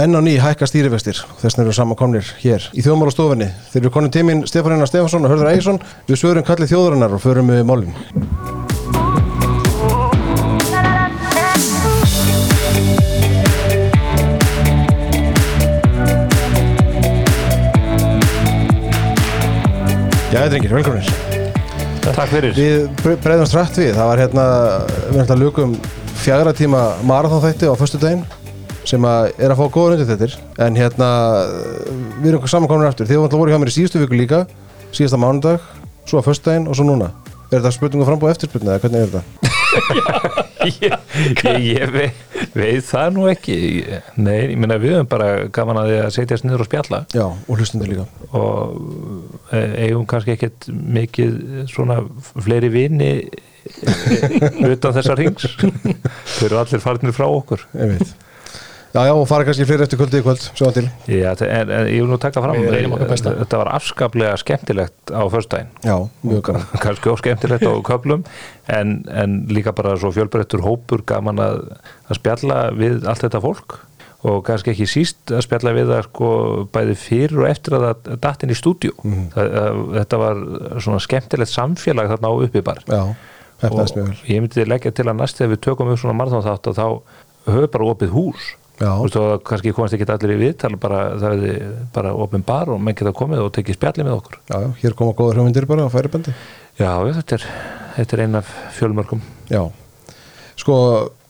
enn á ný hækka stýrivextir. Þess vegna eru saman komnir hér í þjóðmálastofinni þeir eru konum tíminn Stefanina Stefansson og Hörður Ægjesson við svörum kallið þjóðurinnar og förum við málin. Já, drengir, velkominir Takk fyrir. Við bre- breiðumst rætt við, það var hérna við ætlum að lukum fjagra tíma marathonþætti á föstu daginn sem að er að fá góður undir þetta en hérna við erum samankomnir aftur. Þið voru voru hjá mér í síðustu viku líka. Síðasta mánudag, svo föstu daginn og svo núna. Er þetta spurningu frambúð eftirspurning eða hvernig er þetta? Ég, ég, ég veit, veit það nú ekki. Nei, ég meina við höfum bara gaman að því að setjast niður og spjalla. Já, og hlustundir líka. Og eh, eigum kannski ekkert mikið svona fleiri vini utan þessar rings? Þau eru allir farnir frá okkur. Ég veit Já, já, og fara kannski fleiri eftir kvöldi í kvöld, sjáum til. Já, en, en ég vil nú taka fram besta. þetta var afskaplega skemmtilegt á föstudaginn. Já, mjög gaman. kannski óskemmtilegt á köflum en, en líka bara svo fjölbreyttur hópur gaman að, að spjalla við allt þetta fólk. Og kannski ekki síst að spjalla við það sko bæði fyrir og eftir að það datt inn í Mhm. mm. þetta var svona skemmtilegt samfélag þarna á uppibar Já, hefnaðist mjög og vel. ég myndi leggja til að næst þegar við tökum upp svona marathon þátt að þá höfum bara opið hús. Já, Þú veist, og kannski komast ekki allir í viðtal bara, það hefði bara opin bar og menn geta komið og tekið spjalli með okkur. Já, hér koma góður hugmyndir bara á færibandi. Já, þetta er, þetta er ein af fjölmörgum. Já, sko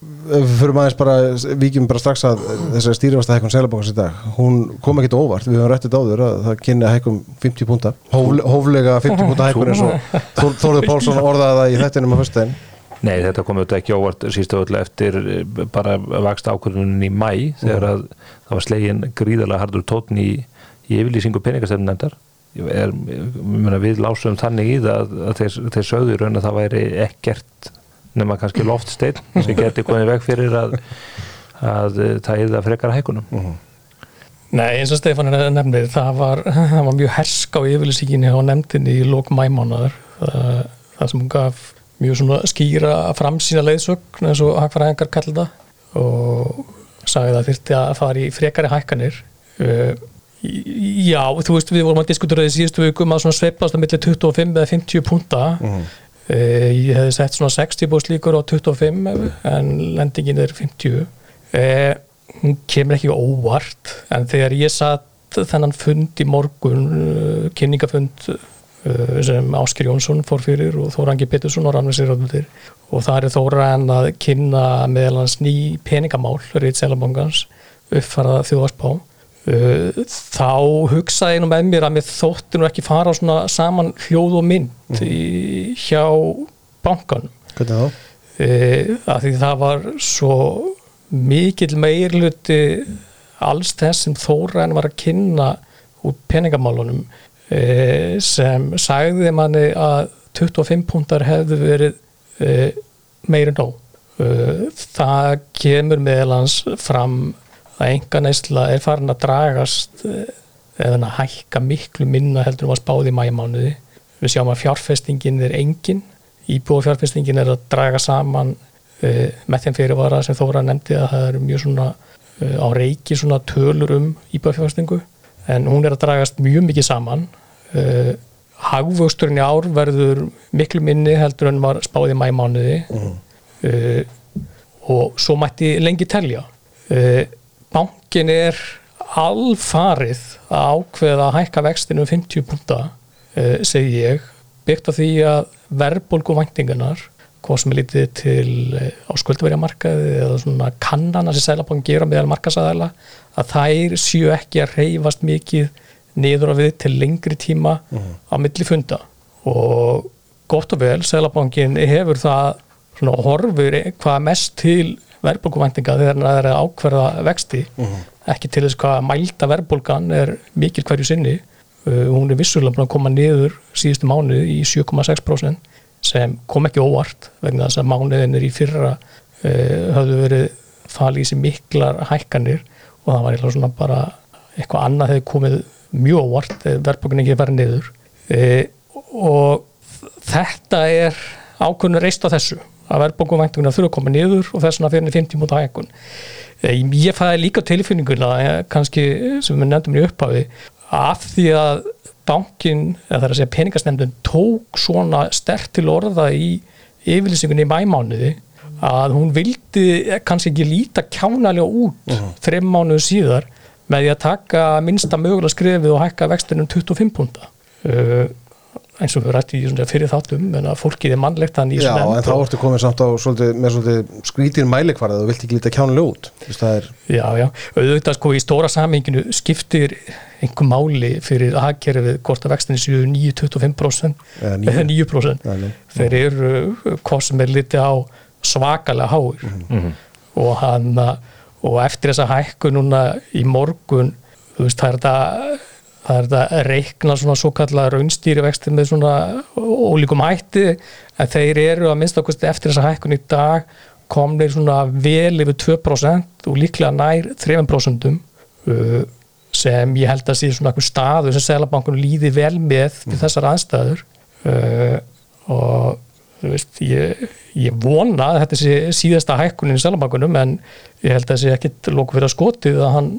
fyrir aðeins bara, víkjum bara strax að þessari stýrifasta hækkun Sælabókans í dag. Hún kom ekkit óvart, við höfum rættið áður að það kynni að hækkum 50 púnta Hófle, hóflega 50 púnta hækkun eins og Þór, Þórður Pálsson orðaði það í þettinum á föstudaginn Nei, þetta kom auðvitað ekki óvart sístu öll eftir eh, bara vakst ákvörðunin í mæ þegar að það var slegin gríðarlega hardur tótn í, í yfirlýsingu peningastefnendar við lásum þannig í það að þeir, þeir sögðu í raun að það væri ekkert nema kannski loftsteinn sem geti komið veg fyrir að, að eh, það er það frekara hækunum Nei, eins og Stefán er nefnir, það var, það var mjög hersk á yfirlýsinginni á nefndinni í lók mæmánaðar það, það sem hún gaf mjög svona skýra framsýna leiðsögn eins og hagfæraðingar kallir það. Og sagði það þyrfti að fara í frekari hækkanir. Uh, Já, þú veist, við vorum að diskutera því síðustu vikum að svona sveiflast að milli 25 eða 50 punta. Uh, ég hefði sett svona 60 búst líkur á 25 en lendingin er 50 uh, hún kemur ekki óvart en þegar ég satt þennan fund í morgun uh, kynningafund sem Ásker Jónsson fór fyrir og Þórangi Pettersson og Rannvið Sýrjóðmyndir og það er Þóran að kynna meðal hans ný peningamál Rít Selabongans uppfaraða þjóðarspá uh, þá hugsaði nú með mér að mér þótti nú ekki fara á svona saman hljóð og mynd í, hjá bankanum. Hvernig þá? uh, að því það var svo mikill meirluti alls þess sem Þóran var að kynna út peningamálunum. uh, sem sagði manni að 25 púntar hefðu verið uh, meiri nóg. Uh, það kemur meðalans fram að enga neysla er farin að dragast eða hækka miklu minna heldur um að spáði í mæjámánuði við sjáum að fjárfestingin er engin. Íbúafjárfestingin er að draga saman með þeim fyrirvara sem Þóra nefndi að það eru mjög svona á reiki svona tölur um íbúafjárfestingu. En hún er að dragast mjög mikið saman uh, hagvöxturinn í ár verður miklu minni heldur en var spáði í mæmánuði uh, og svo mætti lengi telja. Uh, bankin er alfarið að ákveða að hækka vextinu um 50 punta segi ég, byggt á því að verðbólgu væntingarnar hvað sem er lítið til á skuldverjamarkaði eða svona kannana sem Sælabank gera meðal markasæðala að þær séu ekki að reyfast mikið niður á við til lengri tíma á milli funda. Og gott og vel, Sælabankin hefur það svona horfur hvað mest til verðbólguvæntinga þegar það er að ákverða vexti. Ekki til þess hvað mælda verðbólgan er mikil hverju sinni. Uh, hún er vissulega búin að koma niður síðustu mánuð í 7,6% sem kom ekki óvart vegna þess að mánuðinir í fyrra uh, hafðu verið falið í sig miklar hækkanir og það var eitthvað svona bara eitthvað annað hefði komið mjög óvart verðbólgan ekki verið niður. Uh, og þetta er ákveðinu reist á þessu að verðbókumvæntinguna þurfa að koma niður og þess vegna fyrir henni 50 múta hækkun. Eh, ég fæði líka tilfinninguna eh, kannski sem við nefndum í upphafi af því að bankin, eða það er að segja peningastemdun tók svona stert til orða í yfirlýsingunni í mæmánuði að hún vildi kannski ekki líta kjánalega út uh þreim mánuðu síðar með því að taka minnsta mögulega skrifið og hækka vextinum 25 púnta uh, eins og við rætti í fyrir þáttum en að fólkið er mannlegt Já, en þá ertu komin samt á svolítið, með svolítið skrítin mælikvarða þú vilt ekki líta kjánulega út er, Já, já, auðvitað sko í stóra samhenginu skiptir einhver máli fyrir aðgerfið hvort að vextinni séu 9-25% Eða níu. eða 9% Nei, nei. þeir eru uh, hvað sem er litið á svakalega háir Mhm. og hann uh, og eftir þessa hækku núna í morgun veist það er þetta það er þetta að reikna svona svo kallar raunstýri vexti með svona ólíkum hætti en þeir eru að minnst okkur eftir þessa hækkun í dag komnir svona vel yfir 2% og líklega nær 3% uh, sem ég held að sé svona einhver staðu sem Sælabankunum líði vel með við þessar aðstæður. Uh, og veist, ég, ég vona að þetta sé síðasta hækkunin í Sælabankunum en ég held að það sé ekkit lóku fyrir að skotið að hann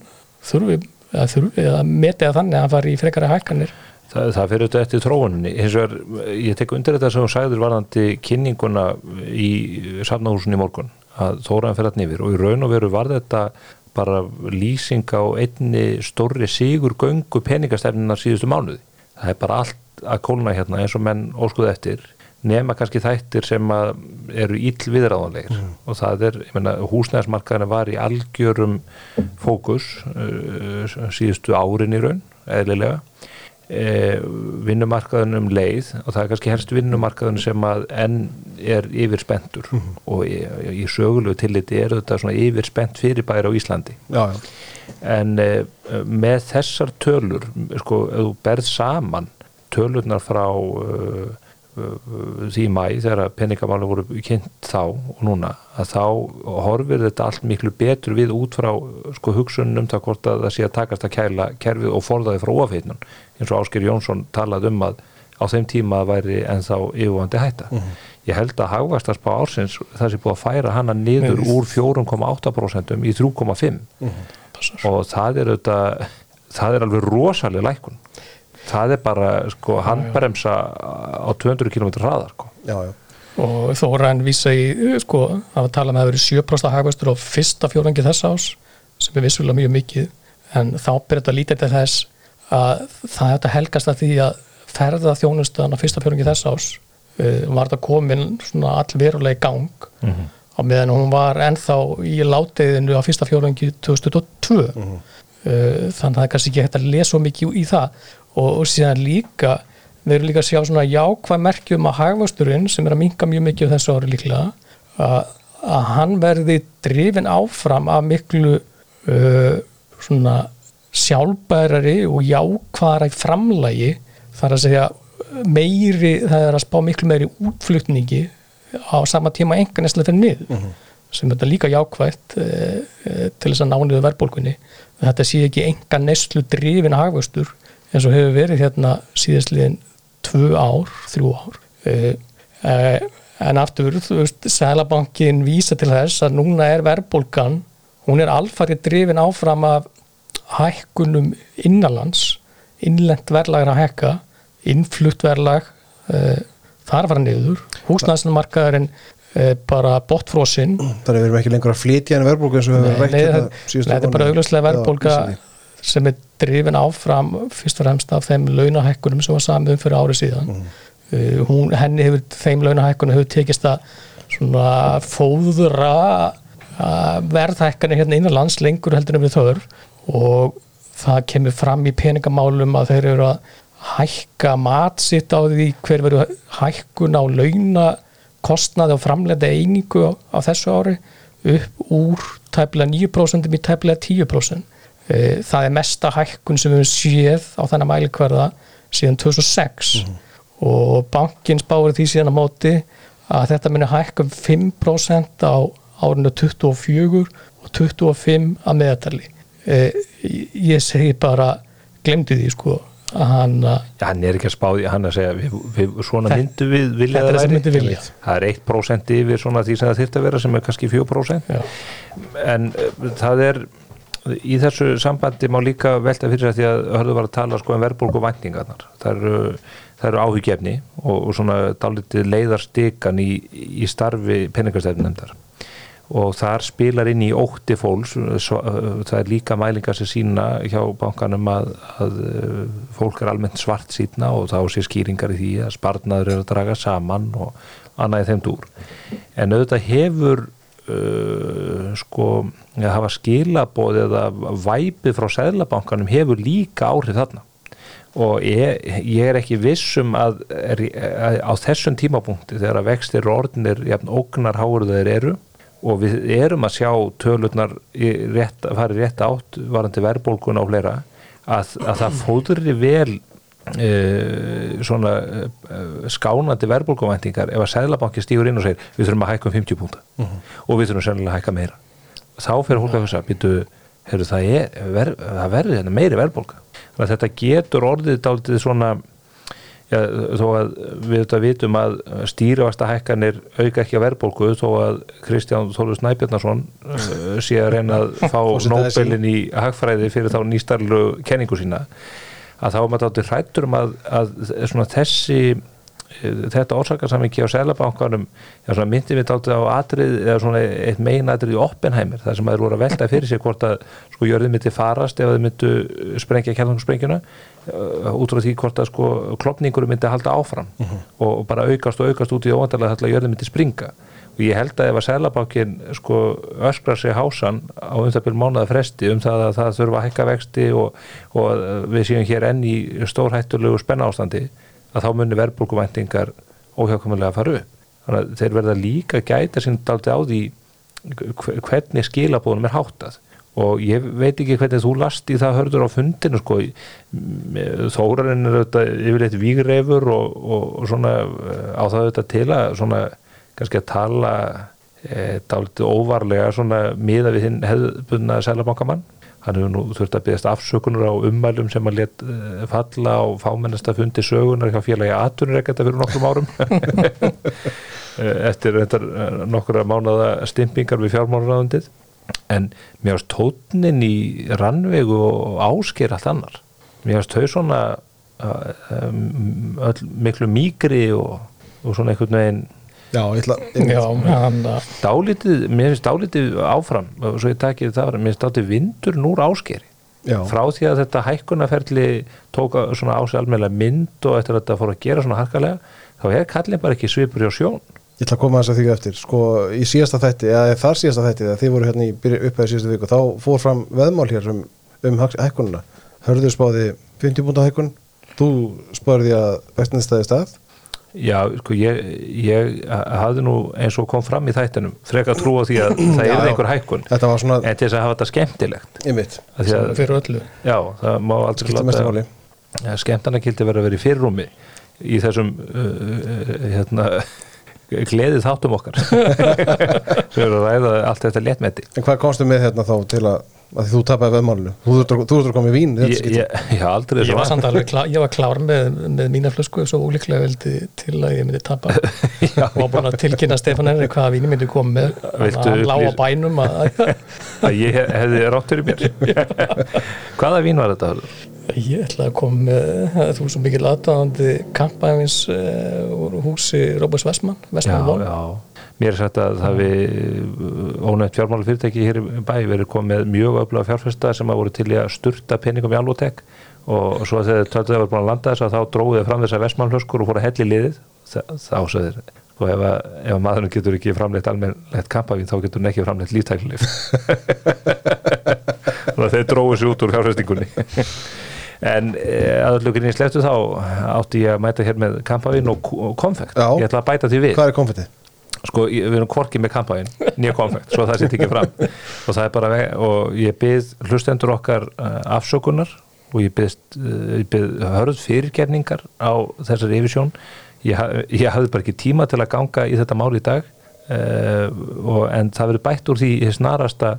þurfi eða, þurfi, eða meti að þannig að hann fari í frekari hækkanir. Það, það fyrir auðvitað eftir tróuninni hins vegar, ég tek undir þetta sem þú sagður varðandi kynninguna í safnahúsin í morgun að þóraðan fyrir þetta nýfir og í raun og veru var þetta bara lýsing á einni stórri sigur göngu peningastefninar síðustu mánuði. Það er bara allt að kólna hérna eins og menn óskuð eftir nema kannski þættir sem eru íll viðráðanlegir. Og það er, ég menna, húsnæðismarkaðinu var í algjörum fókus uh, síðustu árin í raun, eðlilega. E, vinnumarkaðun um leið og það er kannski helst vinnumarkaðun sem að enn er yfir spentur og í, í sögulegu tilliti er þetta svona yfir spent fyrirbæri á Íslandi. Já, já, en e, með þessar tölur sko, þú berð saman tölurnar frá uh, því mæ þegar peningamáli voru kynnt þá og núna að þá horfir þetta allt miklu betur við út frá sko, hugsunum það hvort að það sé að takast að kæla kerfið og forðaði frá ofeitnun eins og Ásker Jónsson talað um að á þeim tíma væri ennþá yfirvandi hætta. Ég held að hagvastarspa ársins það sé búið að færa hana niður Nei. úr 4,8% í 3,5 og það er auðvitað það er alveg rosalega lækun það er bara sko handbremsa á 200 km hraðar sko. já, já. og Þóran vísa í sko, að tala með að það verið 7% hagvöxtur á fyrsta fjórangi þess ás sem er vissulega mjög mikið en þá byrja þetta lítið til þess að það er þetta helgast að því að ferða þjónustan á fyrsta fjórangi þess ás uh, var þetta komin svona allverulega í gang á meðan hún var ennþá í látiðinu á fyrsta fjórangi 2022 uh, þannig að það er kannski ekki hægt að lesa mikið í það og, og síðan líka við erum líka að sjá svona jákvæð merkjum að hagvöxturinn sem er að minka mjög mikið þessu ári líklega að, að hann verði drifin áfram af miklu uh, svona sjálfbærari og jákvæðara framlægi þar að segja meiri, það er að spá miklu meiri útflutningi á sama tíma enga neslega fyrir niður sem þetta líka jákvætt e, e, til þess að nániðu verðbólkunni þetta sé ekki enga neslu drifin hagvöxtur eins og hefur verið hérna síðastliðin tvö ár, þrjú ár e, e, en aftur Sælabankin vísa til þess að núna er verðbólkan hún er alfarið drifin áfram af hækkunum innanlands innlent verðlag er að hækka innflutt verðlag e, þar var niður húsnæðsmarkaðurinn bara botfrósinn þannig að við erum ekki lengur að flytja en verðbólgu eins og við Nei, höfum rætt hérna nei, þetta er bara Já, vissi sem er drifin áfram fyrst og fremst af þeim launahækkunum sem var samið um fyrir árið síðan Mhm. uh, hún, henni hefur, þeim launahækkunum hefur tekist að svona fóðra uh, verðhækkanir hérna innan lands lengur heldur en við þörf og það kemur fram í peningamálum að þeir eru að hækka mat sitt á því hver verður hækkun á launa kostnaði og framlega einingu á, á þessu ári upp úr tæplega 9% í tæplega 10%. Eh, Það er mesta hækkun sem við séð á þennan mælikvarða síðan 2006 og bankin spáir því síðan á móti að þetta muni hækka um 5% á árinu 24 og 25 að meðatali. Eh, Ég segi bara, glemdi því sko, hann Já, hann er ekki að spáði, hann að segja við, við, svona myndu við vilja er það væri. það er 1% yfir svona því sem það þyrfti að vera sem er kannski 4% Já. en uh, það er í þessu sambandi má líka velta fyrir sér því að hörðu var að tala sko um verðbólgu væntingarnar. Það eru, eru áhyggjefni og, og svona dálítið leiðarstikan í, í starfi peningastefnendar og þar spilar inn í ótti fólks svo, það er líka mælingar sem sína hjá bankanum að, að uh, fólk er almennt svart sína og þá sé skýringar í því að sparnaður er að draga saman og annað í þeim dúr. En auðvitað hefur uh, sko að hafa skilabóð eða væpið frá Sæðlabankanum hefur líka áhrif þarna. Og ég, ég er ekki vissum að, er, að á þessum tímapunkti þegar að vextir og orðinir jafn ógnar háur þeir eru og við erum að sjá tölurnar rétt, í rétt átt varandi verðbólgun á fleira að, að það fóðurri vel svona uh, skánandi verðbólkumvæntingar ef að Sæðlabanki stígur inn og segir við þurfum að hækka um 50 púnta og við þurfum sennilega að hækka meira. Þá fyrir fólk að hugsa býtu, það, er, ver, það verður hérna meiri að þetta getur orðið dálítið svona já, þó að við þetta vitum að stýrivasta hækkanir auka ekki að verðbólku þó að Kristján Þólu Snæbjarnason uh, sé að reyna að fá. Nobelin í. Hagfræði fyrir þá nýstarlu kenningu sína að þá er maður dálítið hrættur um að, að svona þessi eh, þetta orsakasamviki á svona myndi við dálítið á atrið eða svona eitt megin atrið í Oppenheimer þar sem maður voru að velta fyrir sér hvort að sko jörðið myndi farast ef þið myndu sprengja kjærlangsprengjuna út frá því hvort að sko klopningur myndi halda áfram og, og bara aukast og aukast út í óvandarlega þess að jörðið myndi springa og ég held að ef að Sælabankin sko öskrar sig hásan á um það byrjum mánuða fresti um það að það þurfa að hækka vexti og, og að við séum hér enn í stórhættulegu spenna ástandi að þá muni verðbólkuvæntingar óhjákvæmulega að fara upp. Þannig að þeir verða líka gæta sín daldi á því hve- hvernig skilabóðunum er háttað. Og ég veit ekki hvernig þú last í það hörður á fundinu sko. Þórarinn er auðvitað yfirleitt vígreifur og, og, svona eh, á það auðvitað til að svona kannski að tala e, dálítið óvarlega svona miða við hinn hefðbunna sælabankamann hann hefur nú þurft að byggast afsökunar á ummælum sem að let e, falla á fámennasta fundi sögunar hjá félagi aðtunurreikata fyrir nokkrum árum. Eh, eftir eh, nokkura mánada stimpingar við fjármálaráðundið en mér ást tótnin í rannvegu og ásker allt annar mér ást þau svona öll, miklu mýgri og, og svona einhvern veginn Já, ég ætla að dálítið, mér finnst dálítið áfram svo ég takið það var, mér finnst dálítið vindur núr áskeri Já, frá því að þetta hækkunarferli tóka svona á sig almennlega mynd og eftir að þetta fór að gera svona harkalega þá er kallin bara ekki svipur hjá sjón. Ég ætla að koma þess að því eftir. Sko, í síðasta þætti, eða þar síðasta þætti þegar þið voru hérna í upphæði síðustu viku þá fór fram veðmál hér um, um hæk- hækkunina. Hörður spáði 50 búnda hækkun Þú spáði að vextinstæði stað Já, sko, ég, ég hafði nú eins og kom fram í þættinum frekar trú á því að það er einhver hækkun. Þetta var svona, en til þess að hafa þetta skemmtilegt. Af því að, fyrir öllu. Já, það má mestu máli. Ja, skemmtanakildi verið að vera í fyrrúmi í þessum uh, uh, hérna gleðið þáttum okkar. Sem eru að ræða allt þetta léttmeti. En hvað komstu með hérna þá til að, að þú tapaði veðmálinu Þú þurftur að koma í vín í ég, ég, ég Ég var samt alveg klár, ég var klár með, með mína flösku svo ólíklega veldi til að ég myndi tapa. Já, og var búin að tilkynna Stefán Henry hvaða víni myndi koma með. Viltu hann lá á upplýsa- bænum að, að ég hef- hefði rátt fyrir mér. Hvaða vín var þetta? Ég ætla að koma með þú svo mikil aðdáðandi kampæfins uh, úr húsi Róbers Vestmann Vestmann já, mér er sagt að það við ónætt fjármála fyrirtæki hér í bæ verið komið með mjög öfluga fjárfesta sem að voru til í að sturta peningum í alvotek og svo þegar tölduði var búin að landa þess að þá dróðið fram þess að vestmannhlöskur og fóru að helli liðið. Þá þeir og ef, að, ef að maðurinn getur ekki framleitt almennlegt kampavín þá getur hann ekki framleitt líftæklif þannig að þeir dróðu sér út úr fjárfestingunni. En eh, að ölluginni sleftu þá átti ég að mæta hér með kampavín og, konfekt. Já. ég ætla að bæta því við. Hvað er konfettið? Sko, ég- við erum korki með kampæin nýja konfekt, svo það sé ekki fram. Og það er bara, og ég byrð hlustendur okkar uh, afsökunar og ég byrð, ég byrð hörð fyrirgerningar á þessari yfirsjón. Ég, ég hafði bara ekki tíma til að ganga í þetta mál í dag uh, og, en það verður bætt úr því í snarasta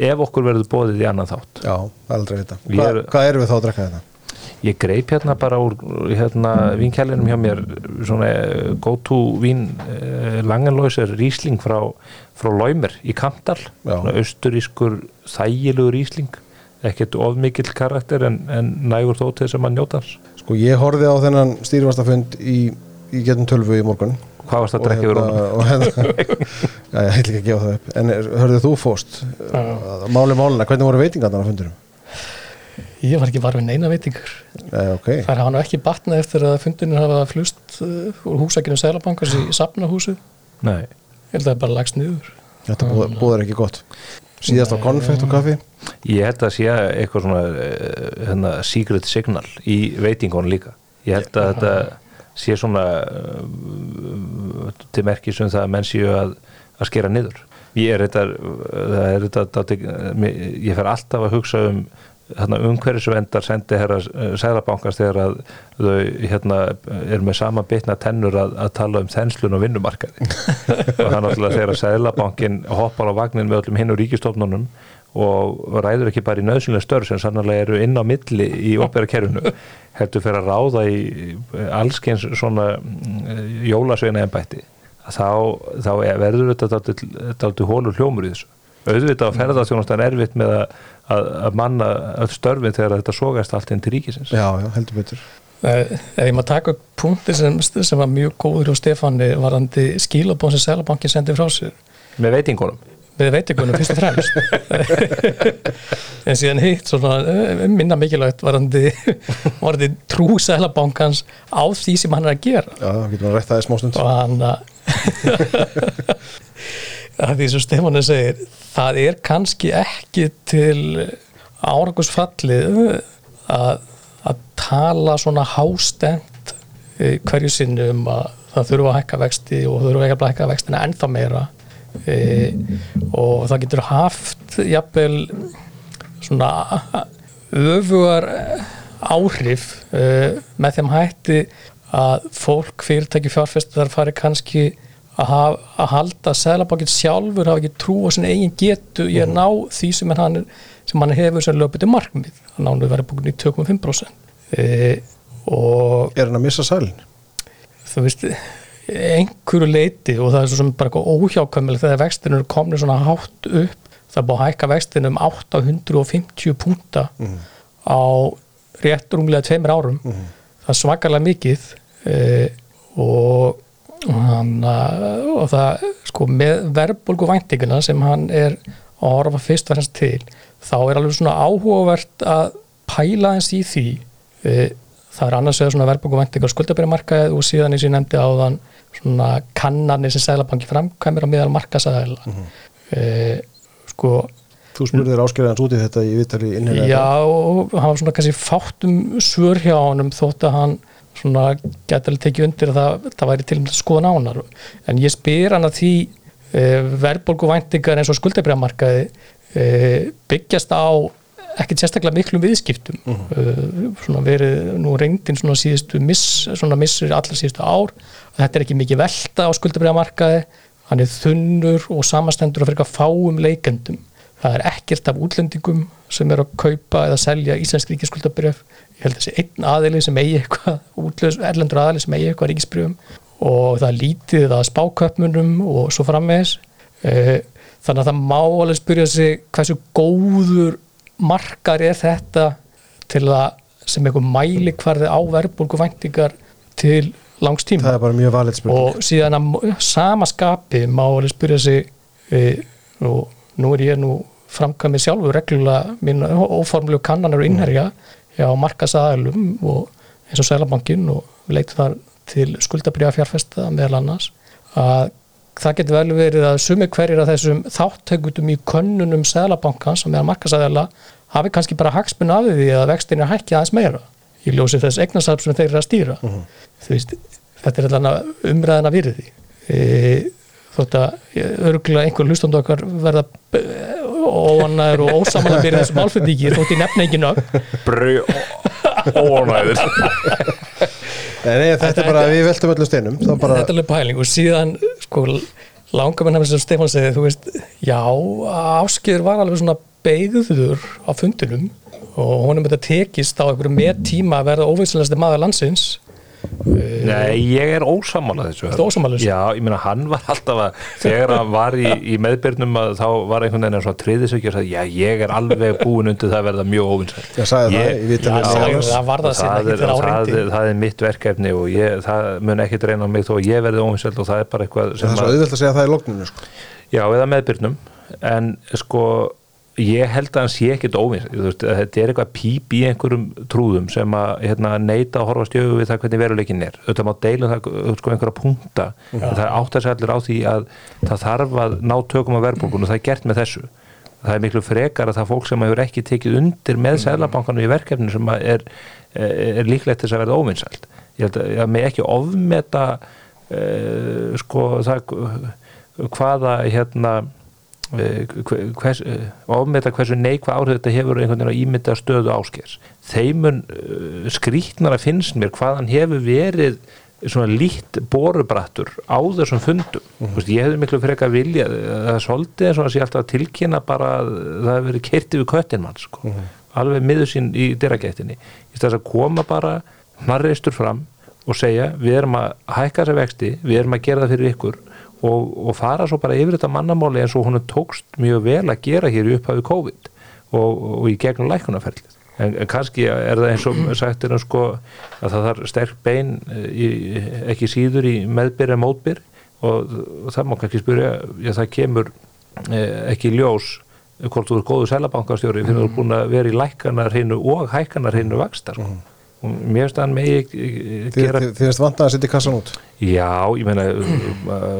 ef okkur verður bóðið í annan þátt. Já, aldrei vita Ég Hva, er- Hvað erum við þá að drekka þetta? Ég greip hérna bara úr hérna, vinkjælinum hjá mér svona eh, go to vín uh, langanlóisir rísling frá, frá Lóimer í svona austurískur þægilegur rísling ekkert of mikill karakter en, en nægur þó til þess að maður njóta hans. Sko ég horfði á þennan stýrivastafund í, í getum tölvu í morgun. Hvað varst að drekka yfir honum? og hérna Já, ég ætla ekki að gefa það upp. En hörðu þú fóst Máli málina, hvernig voru veitingarnar á fundurum? Ég var ekki var við neina veitingar. Nei, ok. Það er hann ekki batnað eftir að fundunir hafa flust uh, úr húsækinu Sælabankars í safnahúsu. Nei, Ég held að það er bara lagst niður. Þetta búð- búðar ekki gott. Síðast á konfekt og kaffi? Ég held að sé eitthvað svona eh, hérna, secret signal í veitingunum líka. Ég held að þetta sé svona uh, til merkis um það að menn séu að, að skera niður. Ég er þetta, það er þetta ég fer alltaf að hugsa um hérna, umhverfisvendar sendi herra sælabankast þegar að þau hérna, er með sama bitna tennur að, að tala um þenslun og vinnumarkaði. Og er náttúrulega þegar að sælabankin hoppar á vagnin með öllum hinn og ríkistofnunum og ræður ekki bara í nöðsynlega störf sem sannlega eru inn á milli í opera kerfinu heldur fyrir að ráða í allskeins svona jólasveina ennbætti þá, þá verður þetta daldi hólur hljómur í þessu. Auðvitað að ferðarþjónustan er erfitt með að, að, að manna öll störfin þegar þetta sógast allt inn til ríkisins. Já, já, heldur betur. Eh, Ef ég maður taka upp punkti sem, sem var mjög góður hjá Stefáni varandi skilabón sem Sælabankin sendi frá sér. Með veitingunum? Við veitingunum fyrst og fremst. En síðan hitt svona, eh, minna mikilvægt varandi, varandi trú Sælabankans á því sem hann er að gera. Já, getur maður rætt það í smástund. Og hann að að því sem Stefáni segir það er kannski ekki til árangusfallið að, að tala svona hástend hverju sinni um að það þurfa að hækka vexti og þurfa ekki að hækka vextina ennþá meira. E, og það getur haft jafnvel svona öfugar áhrif e, með þeim hætti að fólk, fyrirtæki, fjárfestar fari kannski að, að halda að Sælabankinn sjálfur hafa ekki trú á sinni eigin getu. Í að ná því sem hann, sem hann hefur sem löpiti markmið að nánu verið búin í 2,5% e, Er hann að missa sælinn? þú veist einhverju leiti og það er svo sem bara óhjákvæmileg þegar vextinu komin svona hátt upp það búið að hækka vextinu um 850 púnta á rétt rúmlega tveimur árum. Það er svakalega mikið e, og hann og það sko með verðbólgu væntinguna sem hann er að horfa fyrst verðans til þá er alveg svona áhugavert að pæla eins í því e, það er annars vegar svona verðbólgu væntingar skuldabærimarkaðið og síðan eins og ég nefndi áðan svona kannanir sem Sælabanki framkvæmir á miðal markasæðila mm -hmm. e, sko Þú spurðir áskiljaðans út í þetta í vittali innherja Já, og hann var svona kannski fátum svör hjá honum þótt að hann svona gæti alveg tekið undir að það, það væri til um að skoða nánar. En ég spyr hann að því e, verðbólgu væntingar eins og skuldabræðamarkaði e, byggjast á ekkert sérstaklega miklum viðskiptum. Uh -huh. svona verið nú reyndin svona síðustu miss, svona missur allar síðustu ár. Og þetta er ekki mikið velta á skuldabræðamarkaði hann er þunnur og samastendur að fyrir fáum leikendum. Það er ekkert af útlendingum sem er að kaupa eða selja íslensk ríkiskuldabrjöf ég held að þessi einn aðili sem eigi eitthvað útlöðs, erlendur aðili sem eigi eitthvað ríkisbrjöfum og það lítið að spáköpmunum og svo frammeðis þannig að það má alveg spyrja sig hversu góður margar er þetta til að sem eitthvað mæli hverði á verðbólgu væntingar til langs tíma. Það er bara mjög valið spurning. Og síðan að sama skapi má alveg spyrja sig e, og nú er ég nú framkvæmið sjálfur reglulega mín óformlegu kannanar og innherja hjá markasaðalum og eins og Sælabankin og við leitum þar til skuldabriða fjárfesta meðal annars að það getur vel verið að sumi hverjir af þessum þáttökutum í könnunum Sælabankans og meðal markasaðala hafi kannski bara hagsmun af því að vextin er hækki aðeins meira í ljósi þess eignasarp sem þeir eru að stýra uh -huh. veist, þetta er allavega umræðina virði e, þótt að örgulega einhver hlustundu okkar verða óanæður og ósamanlega fyrir þessum álfendíki þótt ég nefna ekki nögg Brau óanæður Nei, þetta er bara, við veltum öllu steinum bara... Þetta er alveg pæling og síðan sko, langar mér nefnir sem Stefán segi þú veist, já, áskýður var alveg svona beigður á fundinum og honum þetta tekist á einhverju með tíma að verða óveinslegasti maður landsins Nei, ég er ósamála þessu Ertu ósammála þessu? Já, ég meina hann var alltaf að þegar hann var í, í meðbyrnum að þá var einhvern veginn svona triðisökja og sagði, já, ég er alveg búin undir það að verða mjög óvinsælt Ég sagði Ég- það í viðtalinu Já, við sagði Jónas. það var það síðan það ekki er, þegar á það, reyndi er, það er mitt verkefni og ég, það mun ekkit reyna á mig þó að ég verði óvinsælt og það er bara eitthvað Það sem er svo að, auðvelt að segja það í logninu sko. já, ég held að hann sé ekkit óvinsælt þetta er eitthvað píp í einhverjum trúðum sem að hérna, neita að horfa stjögu við það hvernig veruleikin er. Þetta má deilum það sko, einhverja punta en það átt að segja allir á því að það þarf að ná tökum á verðbólgun og það er gert með þessu. Það er miklu frekar að það fólk sem hefur ekki tekið undir með sæðlabankanu í verkefni sem að er, er líklegt þess að verða óvinsælt. Ég held að ég með ekki ofmeta uh, sko það hvaða hérna eh, hvers, eh, ofmeta hversu neikva áhrif þetta hefur einhvern veginn að ímynda stöðu áskers þeimun uh, skrítnar að finnst mér hvað hann hefur verið svona lít borubrattur á þessum fundum mm -hmm. ég hefði miklu frekar vilja það svolítið eins og að sé alltaf tilkynna bara að það hefur verið kertið við köttin mann sko. alveg miður sín í dyragættinni í þess að koma bara marreistur fram og segja við erum að hækka þessa vexti, við erum að gera það fyrir ykkur og, og fara svo bara yfir þetta mannamáli eins og hún tókst mjög vel að gera hér í upphafi COVID og, og í gegnum lækunarferlið en, en kannski er það eins og sagt er sko að það þarf sterk bein í, ekki síður í meðbyr en mótbyr og, og það má kannski spyrja já það kemur eh, ekki ljós hvort þú er góðu selabankastjóri fyrir að þú er búin að vera í lækanar hreinu og hækanar hreinu vakstar sko. og mér finnst að hann megi Þið gera þið- finnst vantað að setja kassan út? Já, ég meina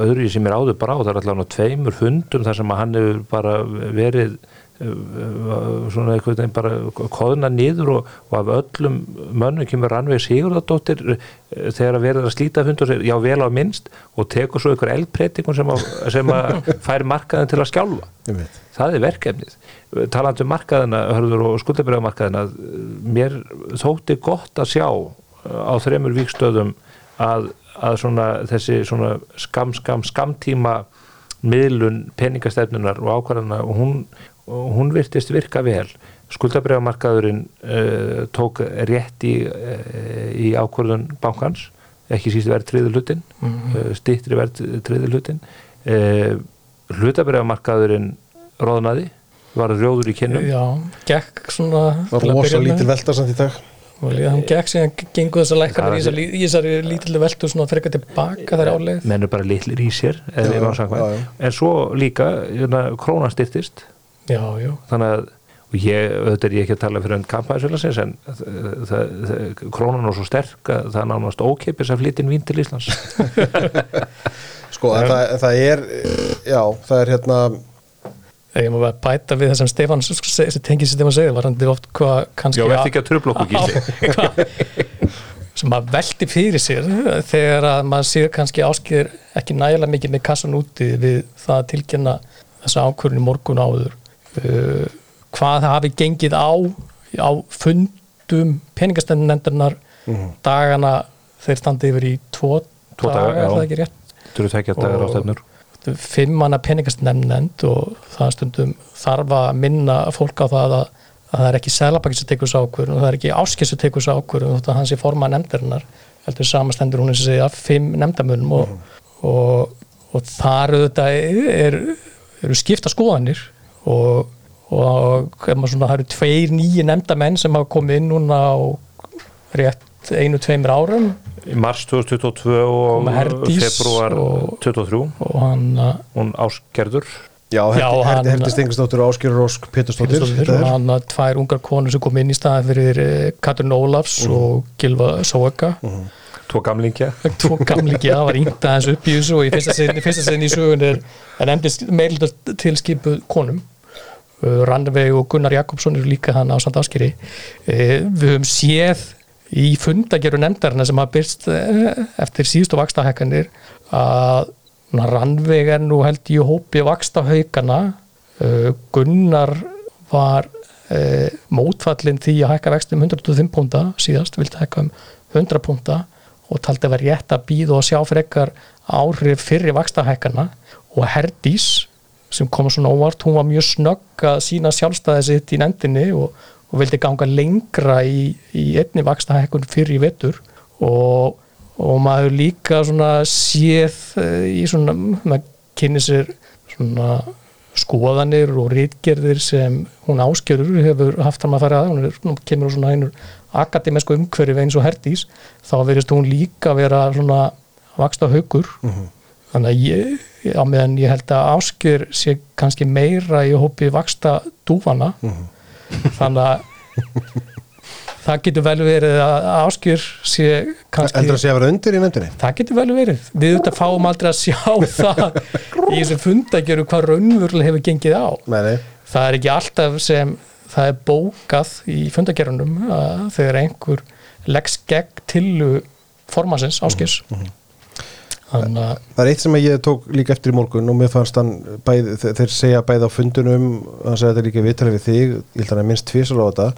öðru sem er áður bara á, það er allavega tveimur fundum þar sem hann hefur bara verið svona einhvern veginn bara koðna niður og, og af öllum mönnum kemur Rannveig Sigurðardóttir uh, þegar að verður að slíta fund og segir já vel á minnst og tekur svo einhver eldbreytingun sem, sem að fær markaðin til að skjálfa. Það er verkefnið. Talandi um markaðina, hörður og skuldabriðamarkaðina mér þótti gott að sjá á þremur víkstöðum að, að svona þessi svona skam, skam, skamtíma miðlun peningastefnunar og ákvarðana og hún, og hún virtist virka vel. Skuldabriðamarkaðurinn uh, tók rétt í, uh, í ákvarðun bankans ekki síst verð triður hlutin mm stittri verð triður hlutin uh, hlutabriðamarkaðurinn róðnaði, var rjóður í kynnum Já, gekk svona var að með. lítil velta samt í dag. Og líka hann gekk síðan gengur þessar lækkanir Það í þessari- í þessari lítillu veltu svona frekar tilbaka þær áleið menn er bara litlir í sér Já, já, já. en svo líka hérna, krónan styrtist já, já, þannig að og ég, auðvitað er ég ekki að tala fyrir enn kampæðisfélagsins en það, krónan er svo sterk að það er nánast ókeipis að flytja inn vín til Íslands. Sko, en það, það er Já, það er hérna ég má bara bæta við það sem Stefán sem tengið sem Stefán segir var hann oft hvað kannski Já, verði ekki að tröfla okkur Hvað- sem að velti fyrir sér þegar að maður sér kannski áskýður ekki nægilega mikið með kassan úti við það að tilkynna þessa ákvörðin í morgun áður uh, hvað það hafi gengið á á fundum peningastefnendarnar dagana þeir standi yfir í tvo, Tvo daga, daga, er það ekki rétt? Þú eru tekja dagar á stefnur. fimm manna peningastefnend og það stundum þarf að minna fólk á það að, að það er ekki selabakki sem tekur þessu ákvörðun og það er ekki áskil sem tekur þessu ákvörðun þótt að hann sé forma nefndarinnar. Heldur samastendur hún eins og segja fimm nefndamönnum og, og, og þar auðvitað er, eru skipta skoðanir og, og svona, það eru tveir nýji nefndamenn sem hafa komið inn núna á rétt einu, tveimur árum. Í mars 2022 og februar og- 23 og hann að hún áskerður Já, Herdi, Stengisdóttir og Áskjör Rósk þetta og hann að tvær ungar konur sem kom inn í staðin fyrir eh, Katrin Ólafs og Gilva Sóeka tvo gamlingja. Tvo gamliki að var yngt aðeins upp í þessu og í fyrsta sinn, í fyrsta sinn í sögun er en endist meildur tilskipuð konum. Uh, Rannveig og Gunnar Jakobsson eru líka hann á samt áskýri við höfum séð í fundageru nefndarina sem hafa byrst eh, eftir síðustu vakstahækkanir að Rannveig er nú held í hópi vakstahaukana uh, Gunnar var mótfallin því að hækka vexti um 125 púnta síðast, vildi hækka um 100 púnta og taldi að vera rétt að býða og sjá frekar áhrif fyrir vakstahækkana og Herdís sem kom svona óvart, hún var mjög snögg að sína sjálfstæði sitt í nefndinni og og vildi ganga lengra í, í einni vaksta hækkun fyrir í vetur. Og, og maður líka svona séð eh, í svona, maður kynni sér svona skoðanir og rítgerðir sem hún áskjörur hefur haft hann að fara að. Hún er, kemur á svona einur akademísku umhverfi eins og herdís. Þá verðist hún líka vera svona vaksta haugur þannig að ég, á meðan ég held að áskjör sé kannski meira í hópi vaksta dúfana þannig að það getur vel verið að áskjör sé kannski Heldur að sé að vera undir í nefndinni? Það getur vel verið. Við auðvitað fáum aldrei að sjá það í þessum fundagjöru hvað raunverulega hefur gengið á. Nei. Það er ekki alltaf sem það er bókað í fundagerunum að þegar einhver leggs gegn tillu formansins áskis. Þannig að Það er eitt sem ég tók líka eftir í morgun og mér fannst hann, bæð, þe- þeir segja bæði á fundunum, hann segja þetta líka viðtalið við þig, ég held að hann er minnst tvisar á þetta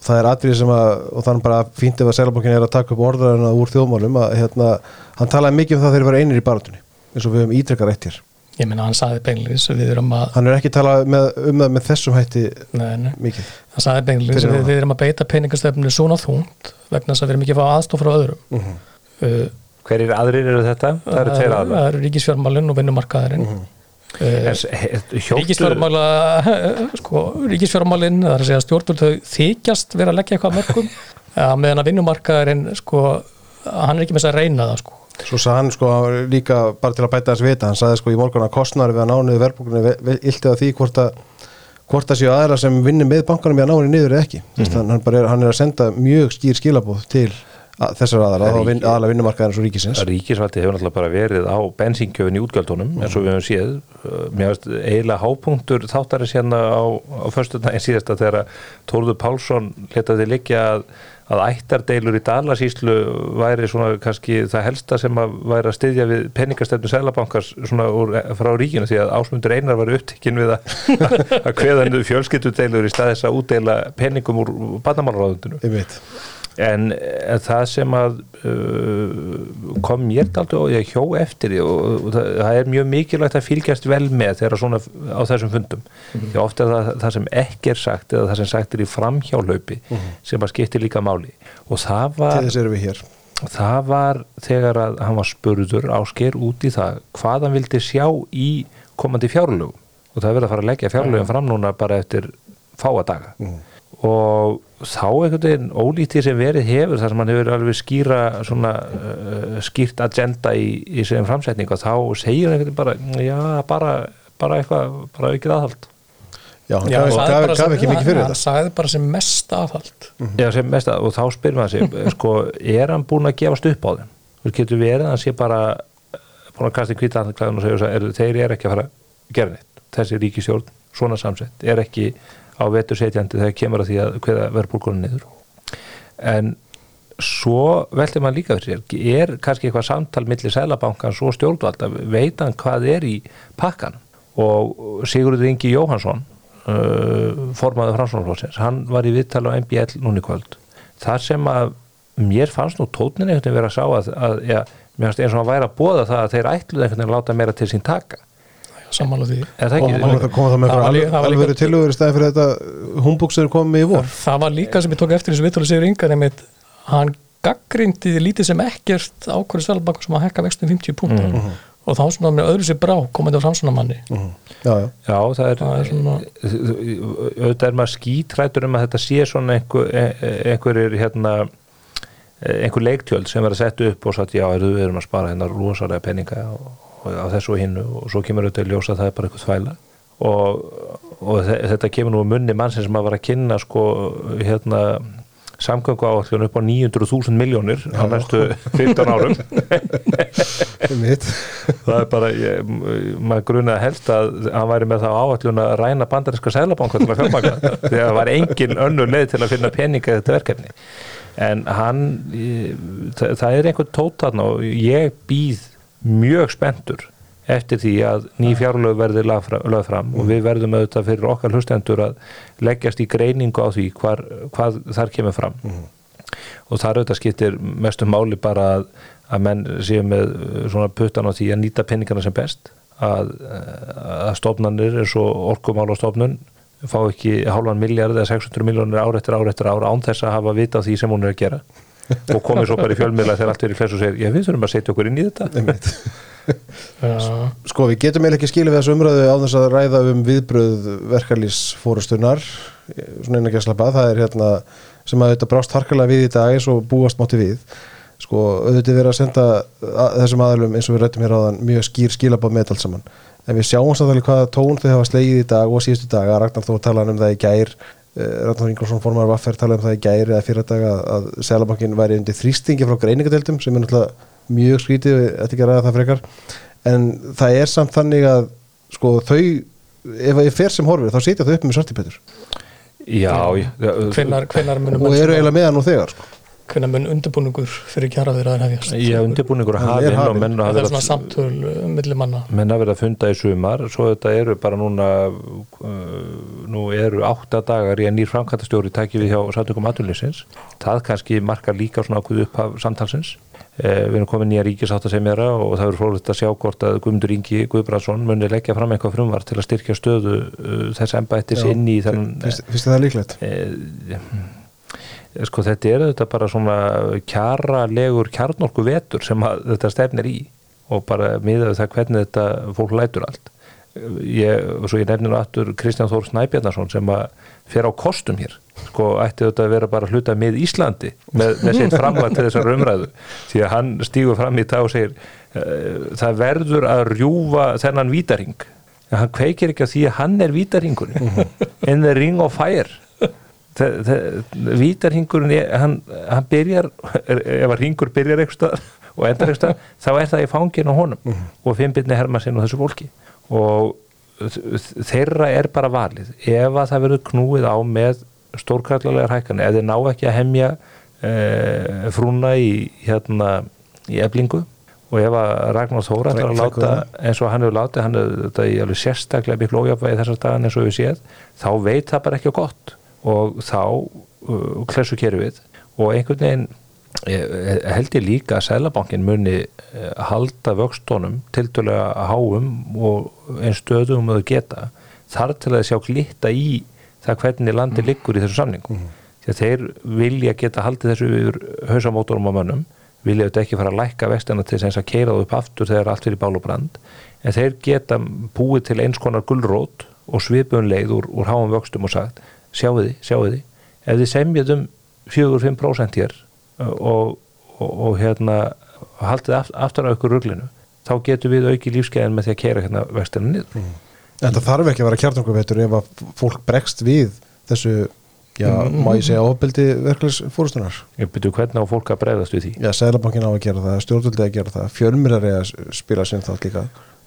það er atrið sem að, og þannig bara fínt ef að Sælabankin er að taka upp orðræðina úr þjóðmálum, að hérna, hann talaði mikið um það þegar þeir vera einir í barátunni, eins og við höfum ítrekkar eitt hér. ég minna hann saði beinleis að við erum að, Hann er ekki talað með, um það með þessum hætti nei, nei, mikið. hann saði að við, við erum að beita peningastöfninu svona þungt vegna þess að við erum ekki að fá aðstof frá öðrum. Mm -hmm. Uh, Hverjir aðrir eru þetta? Það eru tveir aðlar það eru ríkisfjármálinn og vinnumarkaðurinn. Mhm. Uh, Ríkisfjármála ríkisfjármála sko, ríkisfjármálin það er að segja stjórnvöld þau þykjast vera að leggja eitthvað að mörgum ja, meðan að vinnumarkaðurinn sko, hann er ekki með þess að reyna það sko. Svo sagði hann sko líka bara til að bæta þess vita, hann sagði sko í morgun að kostnari við að nániðu verðbúkunni ilti að því hvort að hvort það séu aðra sem vinnir með bankanum við að nániðu niður eða ekki. Mm hann, hann, bara er, hann er að senda mjög skýr skilabóð til að, þessar er þá vin, aðalega vinnumarkaðarins og ríkisins. Ríkisvaldi hefur náttúrulega bara verið á bensíngjöfin í útgjöldunum eins og við höfum séð Uh, mér veist eiginlega hápunktur þáttarins hérna á, á förstu daginn síðasta þegar Tórður Pálsson letaði liggja að, að ættardeilur í Dalasíslu væri svona kannski það helsta sem að væri að styðja við peningastefnu Sælabankars svona úr, frá ríkinu því að ásmundur einar var upptekinn við að, að kveðan fjölskyldudeilur í staðis að útdeila peningum úr bandamálaráðundinu Ég veit. En, en það sem að uh, kom mér daldi og ég hjó eftir því og, og það, það er mjög mikilvægt að fylgjast vel með þegar svona á þessum fundum. Því oft er það það sem ekki er sagt eða það sem sagt er í framhjálaupi sem að skiptir líka máli. Og það Til var, þess erum við hér. það var þegar að hann var spurður ásker út í það hvað hann vildi sjá í komandi fjárlögum. Og það er verið að fara að leggja fjárlögum fram núna bara eftir fáadaga og þá einhvern veginn ólítið sem verið hefur þar sem hann hefur alveg skýra svona uh, skýrt agenda í, í sem framsetning og þá segir hann einhvern veginn bara já, bara, bara eitthvað, bara aukið aðhald. Já, hann Já, gaf, hann gaf, bara gaf sem- ekki mikið fyrir hann þetta. sagði bara sem mest aðhald. Já, sem mest að, og þá spyrir maður sig sko, er hann búin að gefast upp á þeim? Þú getur verið að hann sé bara búin að kasta í hvita andaklæðun og segja er, þeir eru ekki að fara að gera neitt. Þessi ríkisjórn, svona samsett er ekki á vetur setjandi þegar kemur að því að hverða verðbólkunum niður. En svo veltir maður líka fyrir sér er kannski eitthvað samtal millir sælabankans og stjórnvalda, veit hann hvað er í pakkan og Sigurður Ingi Jóhansson uh, formaður framsvonarflótsins hann var í viðtala á MBL núni kvöld. Þar sem að mér fannst nú tótnin einhvern veginn vera að sá að, að ja, mér fannst eins og hann væri að bóða það að þeir ætluðu einhvern veginn að láta meira til sín taka sammála því Er það það það Það var það alveg tilugur í stæði fyrir þetta humbúk sem er komið í vor. það var líka sem ég tók eftir þessu viðtölu Sigur Inga nefnit, hann gaggrindi lítið sem ekkert ákvörðu Sælbank sem að hekka vextum 50 púnta og þá svona með öðru sér brá komandi á framsunamanni Mhm. Já, já. Já, það er, Það er svona- auðvitað er maður skítrættur um að þetta sé svona einhver, einhverjir hérna einhver leiktjöld sem verður sett upp og satt já, við erum að spara hérna rosalega peninga og á þessu og hinnu og svo kemur auðvitað í ljós að það er bara eitthvað þvæla. Og, og þe- þetta kemur nú um munni mannsins sem að var að kynna sko hérna samgöngu áallun upp á 900.000 miljónir á næstu 15 árum. Það er bara, ég, maður grunaði helst að hann væri með það áallun að ræna bandarinska sælabanka til að fjármagna. Þetta, því að það var engin önnur leið til að finna peninga þetta verkefni. En hann það, það er einhvern tótt og ég býð mjög spenntur eftir því að ný fjárlög verði lögð fram, og við verðum auðvitað fyrir okkar hlustendur að leggjast í greiningu á því hvar, hvað þar kemur fram. Og þar auðvitað skiptir mestum máli bara að, að menn séu með uh, svona puttan á því að nýta peningana sem best að, uh, að stofnanir eins og orkumálastofnun fá ekki hálfan miljard eða 600 miljónir ár eftir ár eftir ár án þess að hafa vita á því sem hún er að gera og komið svo bara í fjölmiðla þegar allt er í flesu og segir, já við þurfum að setja okkur inn í þetta. Sko við getum eiginlega ekki skilið við þessu umræðu á þess að ræða um viðbröð verkalýsfórustunar svona einu ekki að slappa, það er hérna sem að þetta brást harkalega við í dag eins og búast mátti við. Sko auðvitað verið að senda að, þessum aðalum eins og við rættum hér áðan mjög skýr skilabáð með allt saman. En við sjáum samtalið hvaða tón þau hafa slegið í dag og síðustu dag að Ragnar Þór talaði um það í gær eh, Ragnar Þór Ingvarsson formar Vaffer talaði um það í gær eða fyrir dag að, að Sælabankin væri undir þrýstingi frá greiningadeildum sem er náttúrulega mjög skrítið, ætti ekki að ræða það frekar. En það er samt þannig að sko þau ef ég fer sem horfir þá sitja þau upp með svartipætur Já, já, hvenar, hvenar munum og eru eiginlega með hann nú þegar sko. Hvenar mun undirbúningur fyrir kjara þeirra að hefjast. Já, undirbúningur að Hann hafa er inn og hafinn. menn það hafa er verið svona að samtöl um milli manna. Menn hafa verið að funda í sumar svo þetta eru bara núna uh, nú eru átta dagar í að nýr framkvæmtastjóri tæki við hjá samtökum aðunlýsins það kannski markar líka svona ákveð upp af samtalsins. Uh, við erum komin nýja ríkisáttasemjara og það verður frólægt að sjá hvort að Guðmundur Ingi Guðbrandsson muni leggja fram eitthvað frumvar til að styrkja stöðu uh, þess embættis inn í þennan finnst finnst þið það líklegt? Eh, sko þetta er þetta bara svona kjaralegur kjarnorku vetur sem að þetta stefnir í og bara miðað við það hvernig þetta fólk lætur allt. Ég, og svo ég nefnir aftur Kristján Þór Snæbjarnason sem að fer á kostum hér. Sko ætti þetta að vera bara hluta með Íslandi með, með sitt framlag til þessar umræðu. Því að hann stígur fram í dag og segir uh, það verður að rjúfa þennan vítaring en hann kveikir ekki á því að hann er vítaringurinn in the ring of fire. það- það- vítarhingurinn hann, hann byrjar ef að ringur byrjar eitthvað og endar eitthvað þá er það í fangin á honum og fimmbytni Hermannsinn og þessu fólki. Og þeirra er bara valið. Ef að það verður knúið á með stórkarlalegar hækkanir ef þeir ná ekki að hemja e, frúna í hérna í eblingu og ef að Ragnar Þóra ætlar að láta eins og hann hefur látið hann er þetta í alveg sérstaklega miklu ójafvægi þessar dagan eins og við séð þá veit það bara ekki gott og þá uh, klessu keru við og einhvern veginn eh, held ég líka að Sælabankin muni eh, halda vöxtónum tildulega háum og einn stöðum að geta þar til að sjá glitta í það hvernig landi liggur í þessu samningum. Því að þeir vilja geta haldið þessu yfir hausamótorum á mönnum vilja þetta ekki fara að lækka vextina til þess að keira það upp aftur þegar allt fyrir bál og brand. En þeir geta búið til eins konar gullrót og svipun leið úr, úr háum vöxtum og sagt sjáu því, sjáu því ef þið semjað um 4-5% hér og, og, og hérna haldið aft, aftur á ykkur ruglinu þá getur við auki lífskeiðin með því að keira hérna vextina niður En það þarf ekki að vera kjartankuvetur ef að fólk bregst við þessu, já, má ég segja ofbeldi verkefnisfórustunar. ég byrju hvernig á fólk að bregðast við því Já, Sælabankin á að gera það, stjórnvöldi að gera það, fjölmyrar er að spila sinn líka.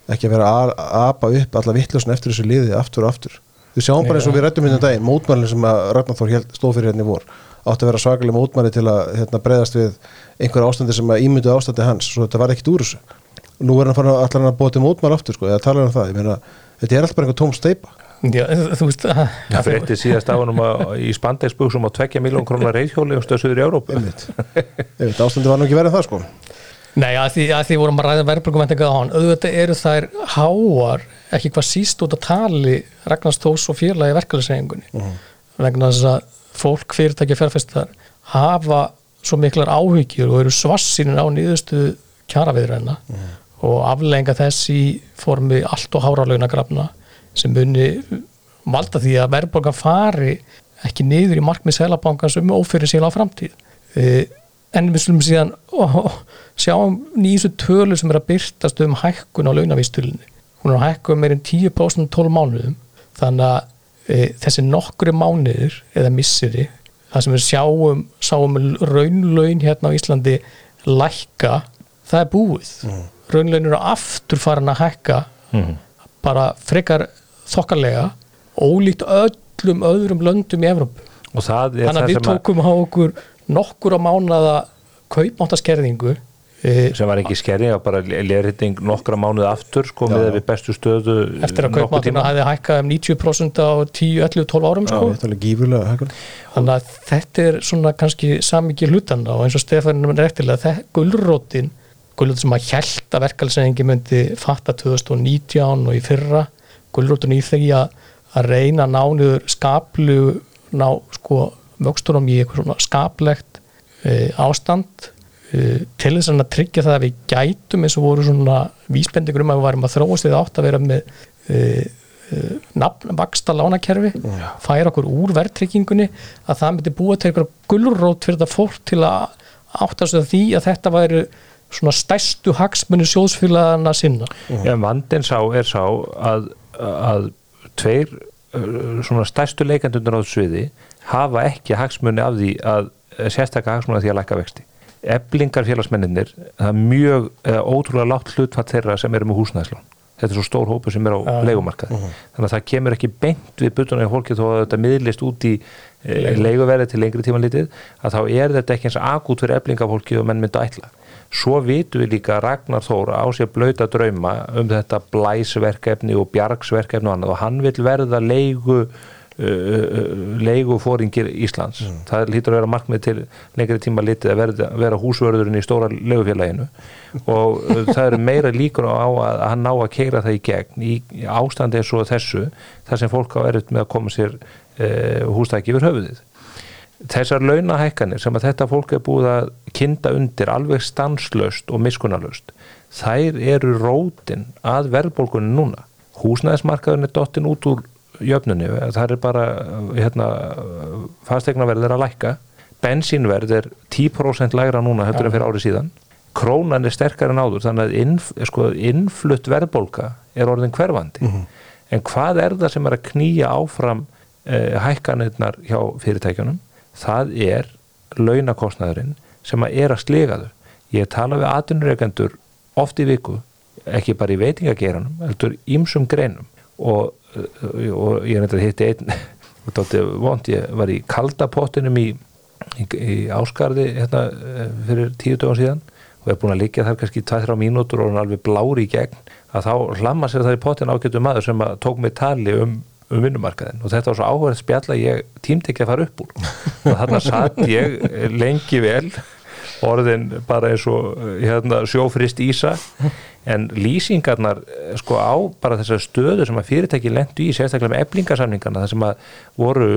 Ekki að vera að apa upp alla vittlusin eftir þessu liði aftur og aftur. Við sjáum bara eins og við rættum hérna um daginn, mótmælinn sem að Ragnar Þór hélt- stóð fyrir hérna í vor, átti að vera svakalega mótmæli til að hérna, bregðast við einhver ástandi sem að ímyndu ástandi hans, svo þetta var ekkit úr þessu. Nú er hann farin að allar hann að búa til mótmæli aftur, sko, eða tala um það. Ég meina, þetta er alltaf bara einhver tóm steipa. Já, þú veist að, Það fyrir eitt síðast á hann í spandexbuksum á 2 miljón krónar reyðhjóli um stöðsöður í Európu Einmitt. Einmitt, ástandi var nú ekki verið það, sko. Nei, að því, að því vorum að ræða verðbrukumvendinga á hann auðvitað eru þær háar ekki hvað síst út að tali Ragnars Þós og félagi verkefælisreiningunni vegna þess að fólk fyrirtækja fjárfestar hafa svo miklar áhyggjur og eru svarsinin á nýðustu kjaraviðræna og aflenga þess í formi allt og háralögna grafna sem muni valda því að verðbrukan fari ekki niður í markmið selabankans um ófyrir síla á framtíð. E, en við slumum síðan ó, sjáum nýjustu tölu sem er að byrtast um hækkun á launavístulunni hún er að hækka um meirinn 10% 12 mánuðum. Þannig að e, þessi nokkri mánuður eða missiri það sem við sjáum, sáum raunlaun hérna á Íslandi lækka, það er búið. Mm. raunlaun eru aftur farin að hækka bara frekar þokkarlega ólíkt öllum öðrum löndum í er þannig að við sem, að, tókum á okkur nokkur á mánada kaupmáttaskerðingu sem var ekki skerring bara lerhitting nokkra mánuð aftur sko Já. með við bestu stöðu eftir að tímann. hefði hækkað um 90% á 10, 11, 12 árum sko. Þetta er alveg gífurlega hækkun. þannig að þetta er svona kannski samikið hlutanna og eins og Stefán er rektilega þetta gulrótin gulrótin sem að hjælt að verkalsengi myndi fatta 2019 og í fyrra gulrótin í því að, reyna að ná niður skaplu ná sko vöxtunum í eitthvað svona skaplegt uh, ástand til þess að tryggja það að við gætum eins og voru svona vísbendingur um að við varum að þróast við átt að vera með uh, uh, nafn vaksta lánakerfi færa okkur úr verðtryggingunni að það myndi búa til eitthvað gulrót fyrir þetta fólk til að áttast því að þetta væri svona stærstu hagsmunni sjóðsfélagana sinna. Já, vandinn sá er sá að, að tveir svona stærstu leikandundur á þessu sviði hafa ekki hagsmunni af því að sérstakka hagsmunni af því að lækka vexti eblingar félagsmenninir það er mjög, eða ótrúlega látt hlutfatt þeirra sem eru með húsnæðslán þetta er svo stór hópu sem er á Já. leigumarkaði. Þannig að það kemur ekki beint við butunni á fólki þó að þetta miðlist út í e, leiguverði til lengri tíma litið að þá er þetta ekki eins akút fyrir eblingafólki og menn myndu ætla. Svo vitum við líka Ragnar Þóra á sér blöyta drauma um þetta blæsverkefni og bjargsverkefni og annað og hann vil verða leigu uh, leigufóringir Íslands. Það lítur að vera markmið til lengri tíma litið að verða, vera húsvörðurinn í stóra leigufélaginu. Og uh, það eru meira líkur á að, að hann ná að keira það í gegn í, ástandi eins og þessu þar sem fólk á erut með að koma sér uh, hústæki yfir höfuðið. Þessar launahækkanir sem að þetta fólk er búið að kinda undir alveg stanslöst og miskunnarlöst þær eru rótin að verðbólgunni núna. Húsnæðismarkaðurinn er dottin út úr jöfnunni, það er bara hérna, fastegnaverð er að lækka. Bensínverð er 10% lægra núna heldur en fyrir árið síðan. Krónan er sterkar en áður þannig að innf, sko, innflutt verðbólka er orðin hverfandi. En hvað er það sem er að knýja áfram eh, hækkanirnar hjá fyrirtækjunum? Það er launakostnaðurinn sem að er að sliga þau. Ég tala við atvinnureikendur oft í viku ekki bara í veitingageranum heldur ímsum greinum. Og, og ég að hitti einn og þátti vond, ég var í kaldapottinum í, í, í áskarði hérna, eh, fyrir tíu dögum síðan og er búin að liggja þar kannski 2-3 mínútur og hann alveg blári í gegn að þá hlamma sér það í pottin ágættu maður sem að tók mig tali um um vinnumarkaðin og þetta var svo áhverð spjall að ég tímti ekki að fara upp úr. Og þarna satt ég lengi vel orðin bara eins og hérna, sjófrist ísa. En lýsingarnar eh, sko á bara þessar stöðu sem að fyrirtæki lendu í sérstaklega með eblingasamningarna það sem að voru,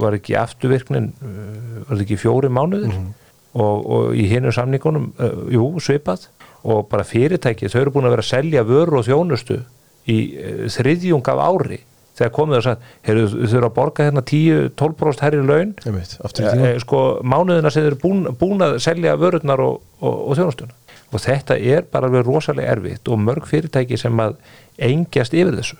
var ekki afturvirknin, eh, var ekki fjóri mánuðir og, og í hinu samningunum, uh, jú, svipað. Og bara fyrirtæki, þau eru búin að vera að selja vöru og þjónustu í uh, þriðjung af ári þegar komið og sagt, heyrðu, þau eru að borga hérna 10-12% herri laun. Einmitt, aftur í tíma e, sko mánuðina sem þeir eru búin, búin að selja vörurnar og, og, og þjónustuna. Og þetta er bara alveg rosalega erfitt og mörg fyrirtæki sem að engjast yfir þessu.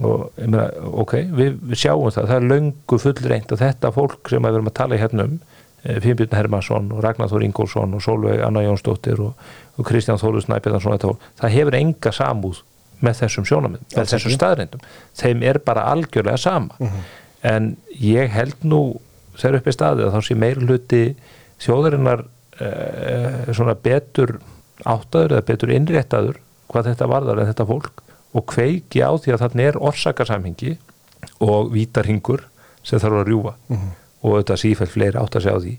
Og ég meina, ok, við, við sjáum það. Það er löngu fullreint að þetta fólk sem að við erum að tala í hérna um Finnbjörn Hermansson og Ragnar Þór Ingólfsson og Solveig Anna Jónsdóttir og, og Kristján Þóru fólk, það hefur enga samúð með þessum sjónamið, með Alls þessum staðrindum þeim er bara algjörlega sama. En ég held nú þegar upp í staðið að þá sé meir hluti þjóðarinnar eh, svona betur áttaður eða betur innréttaður hvað þetta varðar en þetta fólk og kveiki á því að þarna er orsakasamhengi og vítarhingur sem þarf að rjúfa. Og þetta sífælt fleiri átt að segja á því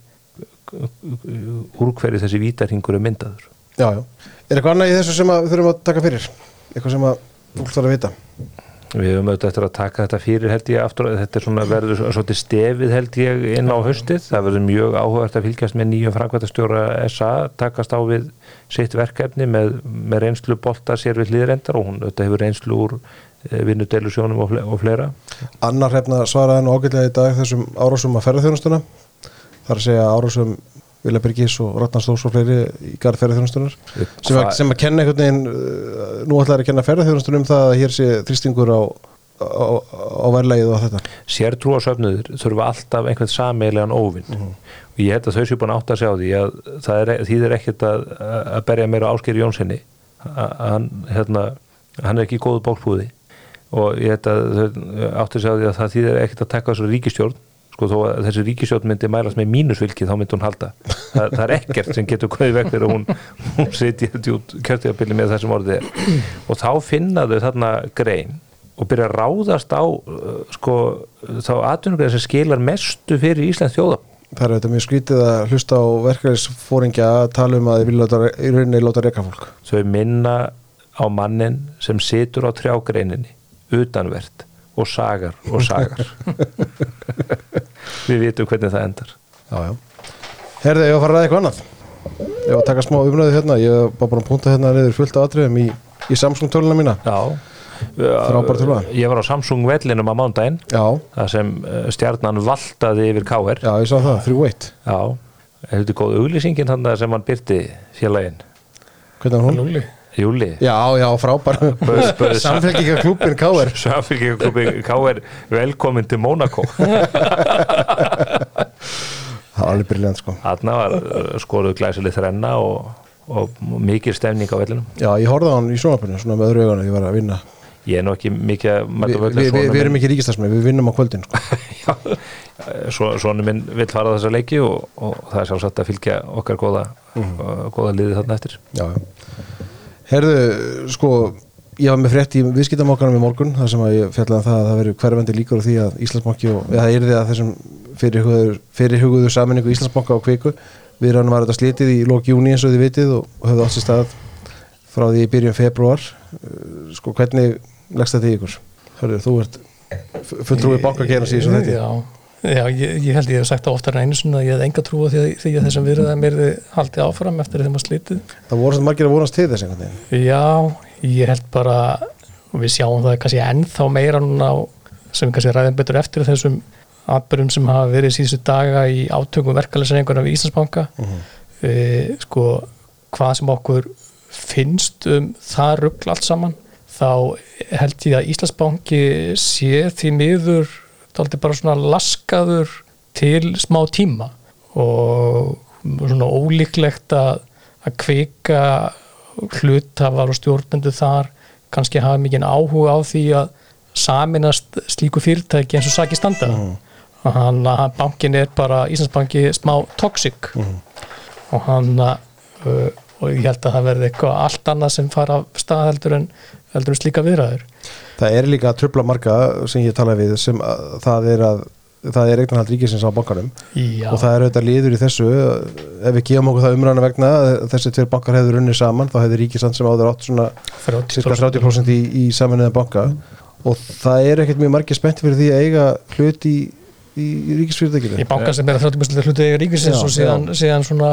úr hverju þessi vítarhingur er myndaður. Já, já. Er eitthvað annað í þessu sem við þurfum að taka fyrir? Eitthvað sem að fólk þarf að vita? Við höfum auðvitað eftir að taka þetta fyrir held ég aftur, þetta er svona verður svo- svolítið stefið held ég inn á haustið. Það verður mjög áhugavert að fylgjast með nýjum framkvæmtastjóra SA, takast á við sitt verkefni með, með reynslu bolta sér við hlýðrendar og hún auðvitað hefur reynslu úr vinnudelusjónum og, fle og fleira. Annar hrefna svaraði nú ágætlega í dag þessum árásum að ferðarþjónustuna þar að segja árásum Vilja Byrgis og Ratnar Stórs og fleiri í garð ferðarþjónustunar sem, sem að kenna einhvern veginn uh, nú ætlaði að kenna ferðarþjónustunum það að hér sé þrýstingur á, á, á verðlegið og þetta. Sértrúasöfnuður þurfa alltaf einhvern sameilegan óvinn og ég held að þau séu búin að átta að segja á því að það er, þýðir ekkert að, að berja meira ásker Jónssoni hann, hérna, hann er ekki í góðu bólpúði. Og ég held að þau átta að segja á því að það þýðir ekkert að taka þessu ríkistjórn sko þó að þessi ríkistjórn myndi mælast með mínusvilki þá myndi hún halda. Það, það er ekkert sem getur veg fyrir að hún, hún sitji út kjörtíðabili með þessum orðið er. Og þá finna þau þarna grein og byrja að ráðast á uh, sko, þá atvinnugrein sem skilar mestu fyrir Íslands þjóða það er þetta mjög skrítið að hlusta á verkefnisfóringja að tala um að þið vilja í rauninni láta reyka fólk. Þau minna á mannin sem situr á trjágreininni utanvert og sagar og sagar við vitum hvernig það endar Já, já. Herði, ég var að fara að ræða eitthvað annað. Ég var að taka smá umræðu hérna. Ég var bara að punta hérna niður fullt af atriðum í, í Samsung töluna mína. Já Frábær tölva. Ég var á Samsung vellinum á mándaginn Já, þar sem eh, stjarnan valtaði yfir KR já, ég sá það. 3-1. Já, þetta er góð auglýsingin þannig sem hann byrti félaginn Hvernig var hún? Júli Já, já, frábær. Klúbin K.R. Samfélgingaklubi KR velkomin til Mónakó Það var alveg briljant, sko. Þarna var uh, skoruð glæsileg þrenna og, og mikil stemning á vellinum Já, ég horfði á hann í sjónvarpinu, svona með öðru augunum, ég var að vinna. Ég er nú ekki mikið að Vi, vi, vi, við erum ekki ríkistasmið, við vinnum á kvöldin, sko. svo, Sónu minn vill fara þessa leiki og, og það er sjálfsagt að fylgja okkar góða, uh, góða liði þarna eftir Já, já. Herðu, sko, ég var með frétt í viðskiptamokkanum í morgun, þar sem að ég fjallaði um það að það veri hverfendi líkur á því að Íslandsbanki og, það yrði að þessum fyrirhuguðu, fyrirhuguðu saminningu Íslandsbanka og kviku, við rannum var þetta slitið í lók júni eins og þið vitið og, höfðu átt sér stað frá því í byrjun februar. Uh, Sko, hvernig leggst þetta í ykkur? Hörðu, þú ert fulltrúið bankakerans í þessu þetta. Já, já ég, ég held ég hef sagt það oftar en einu sinni að ég hef enga trúa því, að- því að þessum virðaðum er haldið áfram eftir þeim að slítið Það voru svona margir að vonast til þess einhvern veginn. Já, ég held bara og við sjáum það kannski ennþá meira núna á, sem við kannski ræðum betur eftir þessum atbyrjum sem hafa verið síðustu daga í átökum verkefælisreiningarna við Íslandsbanka. E, sko, hvað sem okkur finnst um það ruggl allt saman þá held ég að Íslandsbanki sé því miður dálítið bara svona laskaður til smá tíma og svona ólíklegt að, að kvika hlutafar og stjórnendur þar kannski hafa mikið áhuga á því að saminast slíku fyrirtæki eins og saki standa og hann að bankin er bara Íslandsbanki smá toxic. Og hann uh, og ég held að það verði eitthvað allt annað sem fara af stað heldur en, heldur en slíka viðræður Það er líka að trubla marga sem ég talaði við sem að, það er að það er eignarhald ríkisins á bankanum. Já, og það er auðvitað liður í þessu. Ef við gefum okkur það umræðana vegna þessi tveir bankar hefur unnið saman þá hefur ríkisand sem áður átt svona cirka 30% í, í samanlega banka. Og það er ekkert mjög margir spennt fyrir því að eiga hlut í, í, í ríkisfyrirtækinu. Í banka sem er að 30% hluti eiga ríkisins Já, og síðan, síðan svona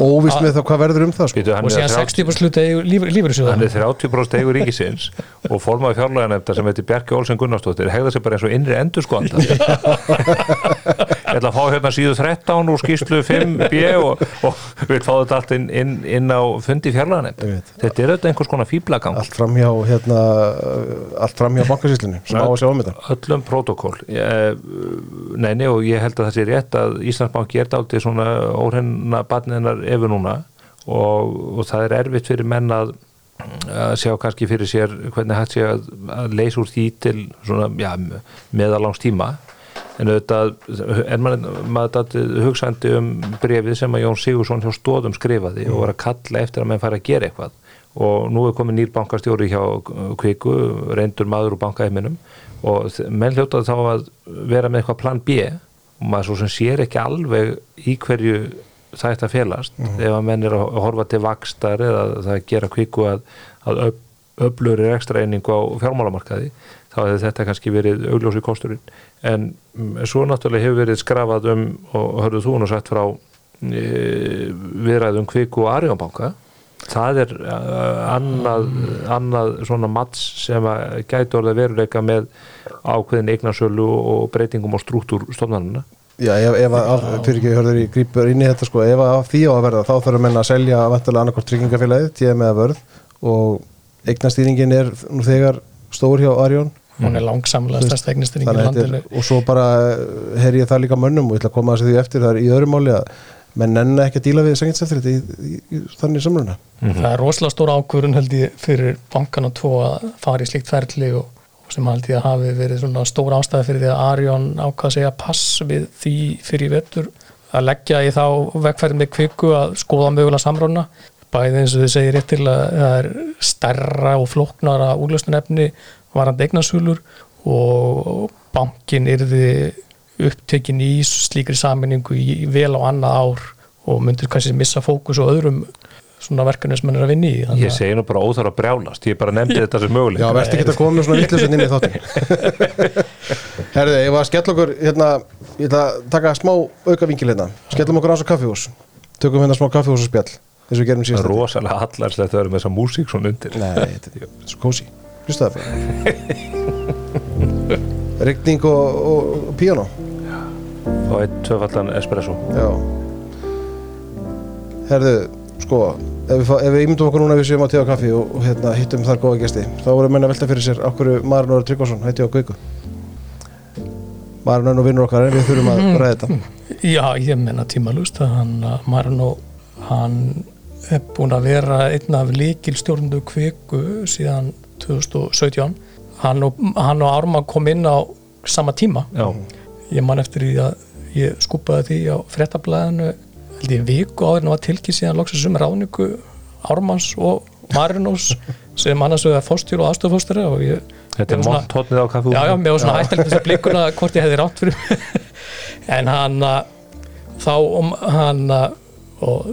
óvist með það hvað verður um það sko. Býtu, og síðan 30 60% hluti eiga líf, Hann er 30% eigur ríkisins og formaði fjárlæðanefnda sem heitir Bjarki Olsen Gunnarsdóttir hegða sér bara eins og innri endur skoðanda Ég ætla að fá hérna síðu 13 úr skýslu 5b og, og vil fá þetta allt inn, inn, inn á fundi veit. Þetta er auðvitað einhvers konar fýblagang allt framhjá hérna, allt framhjá bankasýslinu sem á að sjá um þetta. Öllum prótokól Neini og ég held að það sé rétt að Íslandsbanki er dálítið svona óhrenna barniðnar yfir núna og, og það er erfitt fyrir menn að að sjá kannski fyrir sér hvernig hægt sé að, að leysa úr því til svona, já, meðalangs tíma en auðvitað er maður, hugsandi um brefið sem að Jón Sigursson hjá Stóðum skrifaði og var að kalla eftir að menn fara að gera eitthvað. Og nú er komið nýr bankastjóri hjá Kviku, reyndur maður úr bankaheiminum. Og menn hljótaði þá að vera með eitthvað plan B. Og maður svo sem sér ekki alveg í hverju það ætti að felast. Ef að menn er að horfa til vakstar eða það gera Kviku að, að öf, öfluri ekstra einingu á fjármálamarkaði þá hefði þetta kannski verið augljósi kosturinn. En mm, svo náttúrulega hefur verið skrafað um og hörðu þú nú sagt frá e, viðræðum Kviku og Arjónbanka það er annað, annað svona mats sem að gæti orðið að veruleika með ákveðin eignarsölu og breytingum á struktúr stofnanina Já, ef, ef að, fyrir ekki, hörður ég grípur inn í þetta sko, ef að því á að verða, þá þarf menn að selja vantilega annarkort tryggingafélagið, TM eða vörð og eignastýringin er nú þegar stór hjá Arjón hún er langsamlega stærsta eignistyrning í landinu. og svo bara heyr ég það líka mönnum og ég ætla að koma að þessi því eftir, það er í öðru máli að menn nenni ekki að díla við í, þannig samluna. það er rosalega stór ákvörun held ég fyrir bankan og tvo að fara í slíkt ferli og, og sem held ég að hafi verið svona stór ástæði fyrir því að Arjón ákvað að segja pass við því fyrir vetur. Að leggja í þá vegferðin með kviku að skoða mögulega samrána bæði eins og þið segir rétt til að það er stærra og flóknara úrlöstunefni varandi eignasölur og bankin yrði upptekin í slíkri saminningu í vel á annað ár og myndir kannski missa fókus og öðrum svona verkefni sem hann er að vinna í Ég að- segi nú bara óþar að brjálast, ég bara nefndi þetta sem möguleik Já, verðst ekki að koma með svona vittlusin inn í þáttin Herðu, ég var að skella okkur hérna, ég ætla að taka smá auka vingil hérna, skellum okkur á svo kaffihús. Tökum hérna smá kaffihús og spjall eins og við gerum er rosalega hallarslegt að vera með þessa músík svona undir. Nei, þetta er svo kósi Fyrir Rigning og, og, og píano og eitt tvöfallan espresso. Já. Herðu, sko ef við, fá- ef við ímyndum okkur núna við séum á tíða kaffi og, og hérna, hittum þar góða gesti þá voru menn að velta fyrir sér okkur Marin Óri Tryggvason hætti á Gauku. Marin er nú vinnur okkar en við þurfum að ræða þetta. Já, ég menna hann, að Marino, hann er búin að vera einn af líkilstjórnundu kviku síðan 2017. Hann og, hann og Ármann kom inn á sama tíma. Já, Ég man eftir því að ég skúpaði því á frettablaðinu held ég viku áður en það var tilkið síðan loksins um ráðningu Ármanns og Marinos sem annars vegar fórstjóru og aðstofórstjóru og ég þetta er svona- montótnið á kaffi já, já, mér var svona hættilegt þess að blikuna hvort ég hefði rátt fyrir en hann að, þá um hann að, og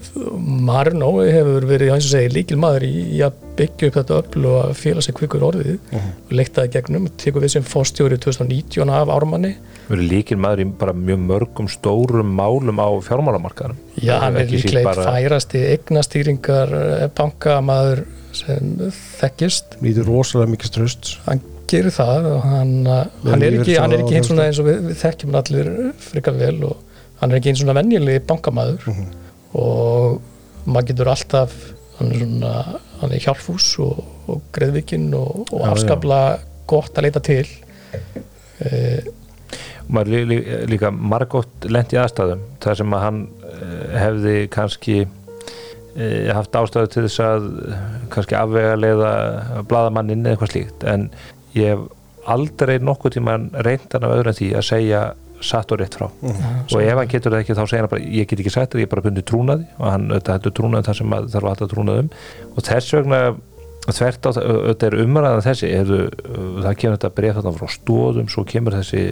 Marino hefur verið, eins og segi, líkil maður í, í að byggja upp þetta öll og að fela sig kvikur orðið og leiktaði gegnum, tekur við sem fórstjóri 2019 af Ármanni. Verið líkil maður í bara mjög mörgum stórum málum á fjármálamarkaðum Já, hann er líklega bara- færasti eignastýringar bankamaður sem þekkist. Nýtur rosalega mikið ströst hann gerir það og hann, uh, hann er ekki, hann er ekki eins og við, við þekkjum hann allir frikar vel og hann er ekki eins svona venjulegi bankamaður. Mhm. Og maður getur alltaf hann er svona, hann er hjálfús og, og greiðvikinn og, og afskapla gott að leita til. Uh, maður lí, lí, líka margótt lent í aðstæðum þar sem að hann eh, hefði kannski eh, haft ástæðu til þess að eh, kannski afvega leiða blaðamanninn eða eitthvað slíkt. En ég hef aldrei nokkuð tíman reynd hann af öðru en því að segja satt og rétt frá. Og ef hann getur það ekki þá segir hann bara ég get ekki sagt það, ég er bara bundið trúnaði. Og hann þetta heldur trúnaði þar sem að þarf að halda trúnaðum og þess vegna þvert á þetta er umræðan þessi hefðu, það kemur þetta breyð þarna frá stóðum, svo kemur þessi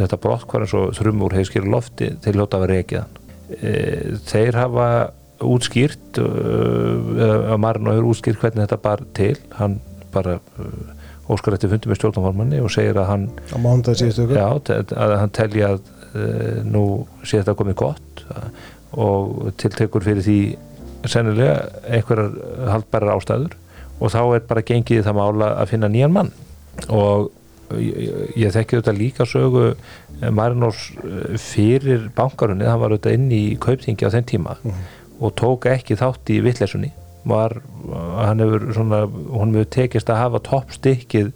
þetta brottkvar eins og þrumur hefur skilur lofti til hljóta að vera reikiðan e, þeir hafa útskýrt uh, að Marino hefur útskýrt hvernig þetta bar til. Hann bara uh, óskar eftir fundi með stjórnformanni og segir að hann Já, að hann telji að uh, nú sé þetta komið gott uh, og tiltekur fyrir því sennilega einhverjar haldbærar ástæður og þá er bara gengið það mála að finna nýjan mann. Og ég, ég þekki þetta líka sögu eh, Marinós eh, fyrir bankarunni, hann var auðvitað inn í kaupþingi á þeim tíma og tók ekki þátt í vittlesunni var, hann hefur svona hún hefur tekist að hafa toppstykkið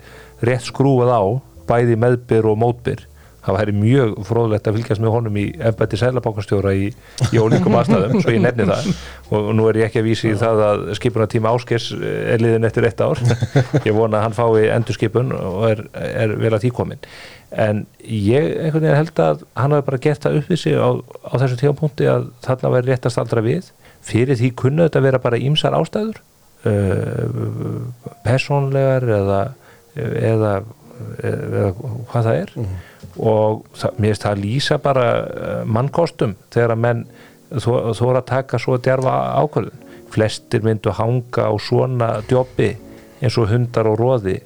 rétt skrúað á bæði meðbyr og mótbyr. Það væri mjög fróðlegt að fylgjast með honum í embætti sælabákastjóra í, í ólíkum aðstæðum, svo ég nefni það. Og nú er ég ekki að vísi í það að skipunartíma áskers er liðin eftir eitt ár. Ég vona að hann fái endurskipun og er, er vel að því komin en ég einhvern veginn held að hann hafi bara gert það upp við sig á, á þessu tímapunkti að þarna væri réttast aldra við fyrir því kunnu þetta vera bara ímsar ástæður uh, persónlegar eða, eða, eða hvað það er. Og það, mér finnst það að lýsa bara uh, mannkostum þegar að menn þó, þó er að taka svo djarfa ákvörðun. Flestir myndu hanga á svona djópi eins og hundar og róði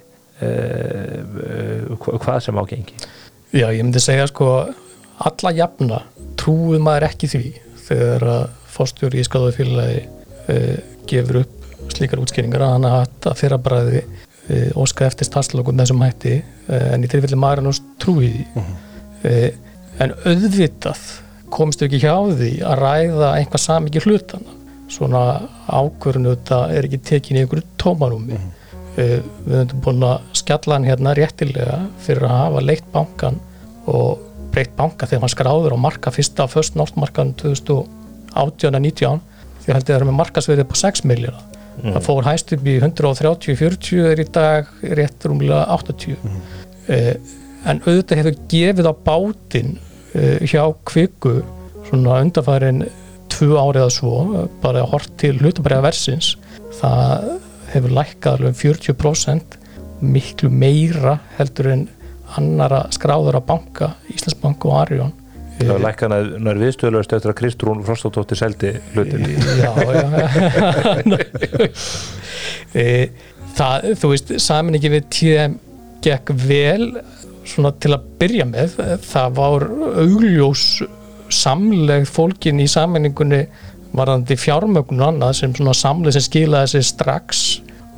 uh, hvað sem ágengi. Já, ég myndi segja sko alla jafna trúið maður ekki því þegar að fórstjóri í skáðu félagi uh, gefur upp slíkar útskýringar að hann hafa hatt að fyrra bræði uh, óska eftir stanslokum þessum hætti uh, en í tilfelli maður hann trúið því uh, en auðvitað komstu ekki hjá því að ræða einhvað samikið hlutana svona ákvörðun auðvitað er ekki tekin í einhverju tómarúmi. Uh, við höfum búin að skjalla hann hérna réttilega fyrir að hafa leitt bankan og breytt banka þegar hann skráður á marka fyrsta först náttmarkan 2018-19 því held ég að það er með markasverðið på 6 miljardar það fór hæst upp í 130-40 er í dag rétt rúmlega 80 mm. en auðvitað hefur gefið á bátinn uh, hjá kviku svona undarfærin tvö árið að svo, eh, bara hort til hlutabræða versins það hefur lækkað alveg um 40% miklu meira heldur en annara skráður að banka, Íslandsbank og Arjón það var lækkana nær viðstöðlaust eftir að Kristrún Frostadóttir seldi hlutin já, já. E, það, þú veist saminningi við TM gekk vel svona til að byrja með. Það var augljós samleg fólkin í saminningunni varðandi fjármögnun annað sem svona samleg sem skilaði sig strax.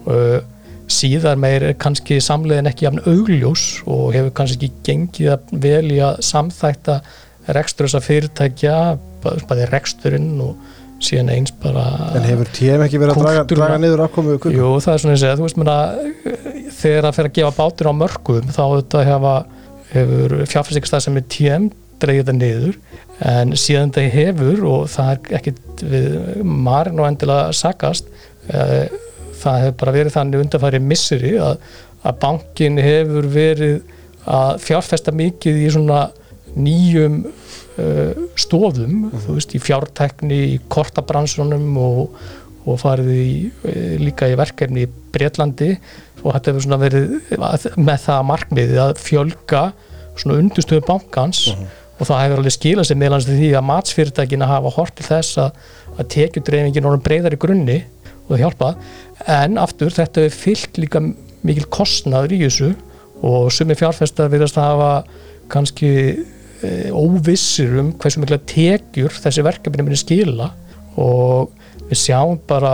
Og síðar meir er kannski samlegin ekki jafn augljós og hefur kannski ekki gengið vel í að samþækta rekstur þessa fyrirtækja bæði reksturinn og síðan eins bara En hefur TM ekki verið að draga, draga niður afkomu? Jú, það er svona að segja, þú veist mér að þegar það fer að gefa bátur á mörgum þá þetta hefa, hefur fjárfæstikstað sem er TM dreigið þetta niður en síðan þetta hefur og það er ekkit við marinn og endilega sakast eh, það hefur bara verið þannig undanfæri misseri að, að bankin hefur verið að fjárfesta mikið í svona nýjum uh, stofum, þú veist, í fjártekni í kortabransunum og, og farið í, eh, líka í verkefni í Breitlandi og þetta hefur svona verið með það markmiðið að fjölga svona undustöðu bankans. Og það hefur alveg skilað sér meðlans því að matsfyrirtækina hafa hort til þess að, að tekjudreifingin orðin breyðar í grunni og það hjálpað. En aftur þetta hefur fyllt líka mikil kostnaður í þessu. Og sumi fjárfestar virðast að hafa kannski óvissir um hversu mikla tekjur þessi verkefni minni skila og við sjáum bara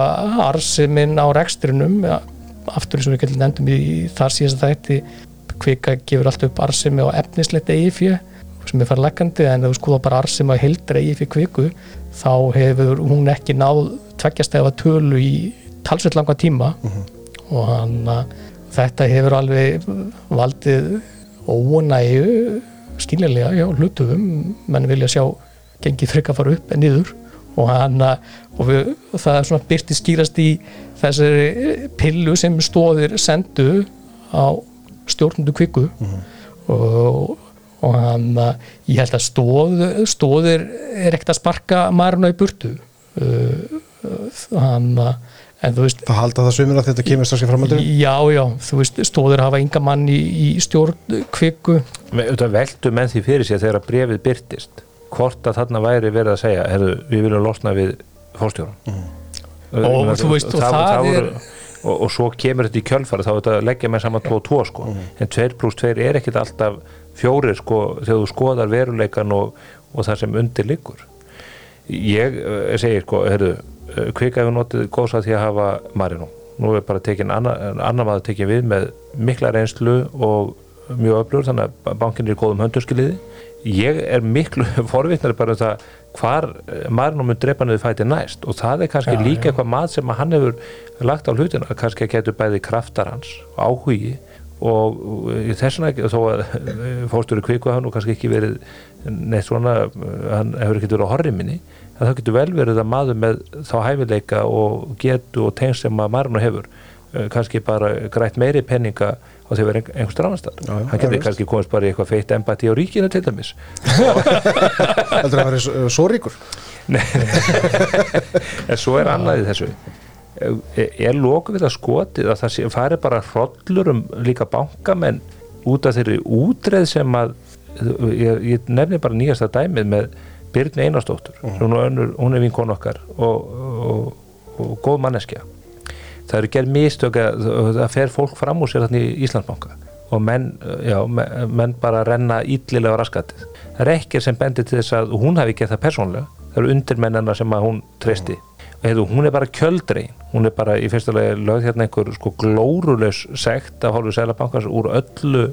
arsiminn á rekstrinum ja, aftur og við getum nefndum í þar síðast þætti kvika gefur allt upp arsimi á efnislegt EIFI sem er farið leggandi en ef þú skoða bara arsimi á heildra EIFI kviku þá hefur hún ekki náð tveggjastæfa tölu í talsveit langa tíma. Og hann að þetta hefur alveg valdið ónægu skiljanlega hjá hlutufum menn vilja sjá gengið freka fara upp en niður. Og, hann, og, við, það er svona byrti skýrast í þessari pillu sem stóðir sendu á stjórnundu kviku. Og, og hann ég held að stóð, stóðir er ekkert að sparka marna í burtu. Uh, hann en þú veist Það halda það sumir að þetta kemur strax í framhaldur Já, já, þú veist, stóðir hafa enga mann í, í stjórn kviku. Auðvitað veldu menn því fyrir þegar að brefið byrtist hvort að þarna væri verið að segja herru, við viljum losna við fórstjóran Og þú veist, og það er- og, og svo kemur þetta í kjölfari þá er þetta að leggja með saman 2 og 2 sko. en 2 pluss 2 er ekkit alltaf fjórir sko, þegar þú skoðar veruleikan og, og það sem undir liggur. Ég segir sko, herru, kvika hefur notið góðs að því að hafa Marino nú er bara tekin annar anna maður tekin við með mikla reynslu og mjög öflugur þannig að bankin er í góðum höndurskiliði ég er miklu forvitnar bara um það hvar eh, Marino mun drepa niður fæti næst. Og það er kannski Já, líka já. eitthvað mat sem að hann hefur lagt á hlutina, kannski að getur bæði kraftar hans, áhugi og og þess vegna þó að fórstöru kviku hann og kannski ekki verið neitt svona, hann hefur ekki verið á horri minni, að það getur vel verið að maður með þá hæfileika og getu og tegn sem að Marino hefur eh, kannski bara grætt meiri penninga á því að vera einhvers annar já, Hann getur kannski komist bara í eitthvað feitt empati á ríkinu til dæmis. Heldur að það væri svo- ríkur? En svo er annað í þessu er, loku við að skotið að það sé, fari bara hrollur um líka bankamenn út af þeirri útreið sem að ég, ég nefni bara nýjasta dæmið með Byrni Einarsdóttur hún, er önnur, hún er vinkon okkar og, og, og góð manneskja. Það eru gerð mistök að það fer fólk fram úr sér þarna í Íslandsbanka og menn, já, menn, bara renna illilega á raskatið. Það er ekkert sem bendir til þess að hún hafi gert það persónlega það eru undirmennana sem að hún treysti. Og hefðu, hún er bara kjöldrein hún er bara í fyrsta lagi lögð hérna einhver sko glórulegs sekt af hálfu Sælabankars úr öllu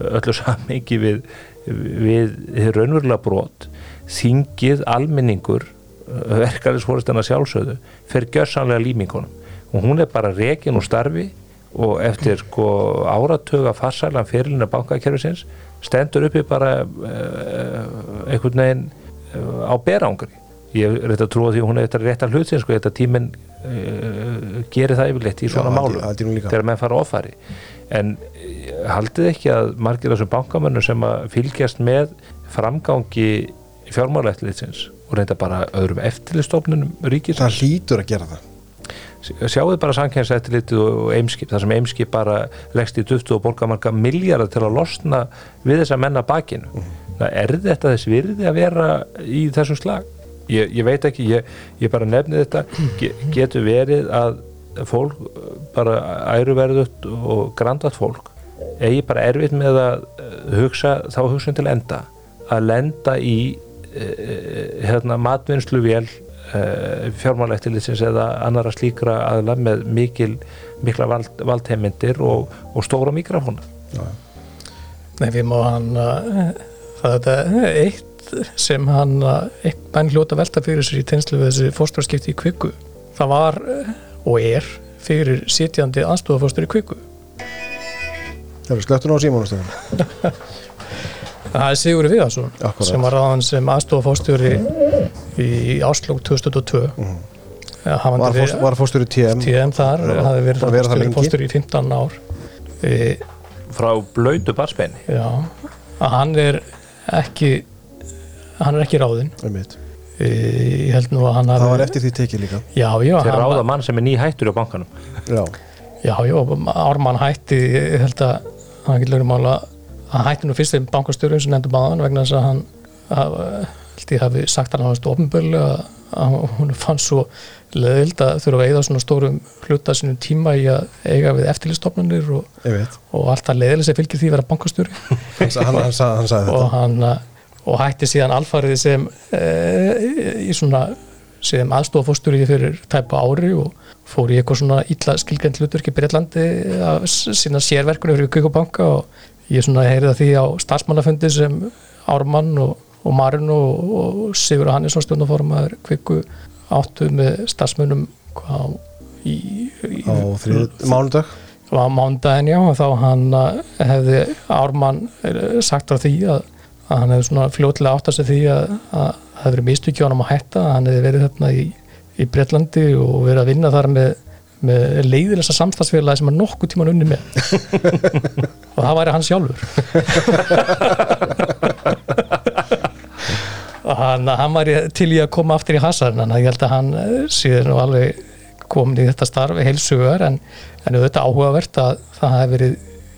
öllu samingi við við raunverulega brot. Þingið almenningur verkefnisfóristana sjálfsögðu fer gjörsanlega límingunum. Og hún er bara rekin úr starfi og eftir sko áratöga farsælan fyrirlina bankakerfisins stendur uppi bara uh, einhvern veginn uh, á berangri ég er þetta að trúa því að hún er þetta rétt að hlutin sko, þetta tíminn uh, gerir það yfirleitt í svona Já, málum nú líka. þegar menn fara offari. En eh, haldið ekki að margir þessum bankamönnum sem að fylgjast með framgangi fjármálaeftirlitsins og reynda bara öðrum eftirlitstofnunum ríkis Það hlýtur að gera það. Sjáðu bara samkjæmseftirlitið og eimskip þar sem eimskip bara leggst í duftu og borga marga miljardar til að losna við þessa menna bakinu. Það er þetta þess virði að vera í þessum slag? Ég, ég veit ekki, ég, ég bara nefni þetta. Ge, getur verið að fólk bara æruverðut og grandat fólk eigi bara erfitt með að eh, hugsa þá hugsun til enda. Að lenda í eh, hérna, matvinnslu vél eh, fjármálættilitsins eða annara slíkra aðla með mikil, mikla vald, valdheimindir og, og stóra mikrofóna Nei, við má hann er þetta eitt sem hann eitt menn hljóta velta fyrir sér í tenslu við þessi fórstarskipti í kvikku það var uh, og er fyrir sitjandi aðstofafórstur í kvikku Það eru slöttun á símónastöðum það er Sigurður Viðarsson Akkúrat. sem var ráðan sem aðstofafórstjóri í áslók 2002 mm. Var, fórst, var fórstur í TM TM þar, hafði verið fórstjóri í 15 ár. E, frá blöytu barsbeini já, að hann er ekki hann er ekki ráðinn. Einmitt. ég held nú að hann Það hafi var eftir því tekið líka. Já, já, hann, ráða mann sem er ný hættur á bankanum. Já, já, já, Ármann hætti ég held að hann getur lögum mála hann hætti nú fyrst þeim bankastjóri sem nefndu báðan vegna þess að hann að, held ég hafi sagt hann á þessu ofnbölu að, að hún fann svo leðild að þurfa að eigða svona stórum hluta sínum tíma í að eiga við eftirlistofnunir og, og allt það leðileg sem fylgir því að vera bankastjóri. Hann, sa- hann, hann, sa- hann sagði og þetta. hann uh, og hætti síðan alfarið sem e, í svona sem aðstofafósturi fyrir tæpa ári og fór í eitthvað svona illa skilgjönd hlutverk í Breitlandi að s- sinna sérverkunum fyrir Kvíkubanka og ég svona heyrði það því á starfsmannafundi sem Ármann og, og Marin og, og Sigur Hannesson stjórnaformaður Kvíku áttu með starfsmönnum hvað, í, í, á mánudag? Á mándaginn já og þá hann uh, hefði Ármann uh, sagt á því að, að hann hefði svona fljótlega átt að sig því að, að það hefði verið mistökja honum að hætta að hann hefði verið þarna í, í Bretlandi og verið að vinna þar með, með leiðilegsa samstagsfélagi sem hann nokkuð tíman unni með. Og það væri hann sjálfur. Og hann, hann væri til í að koma aftur í hasan en ég held að hann eh, sé nú alveg komin í þetta starfi heilsugar en, en auðvitað áhugavert að það hefði verið,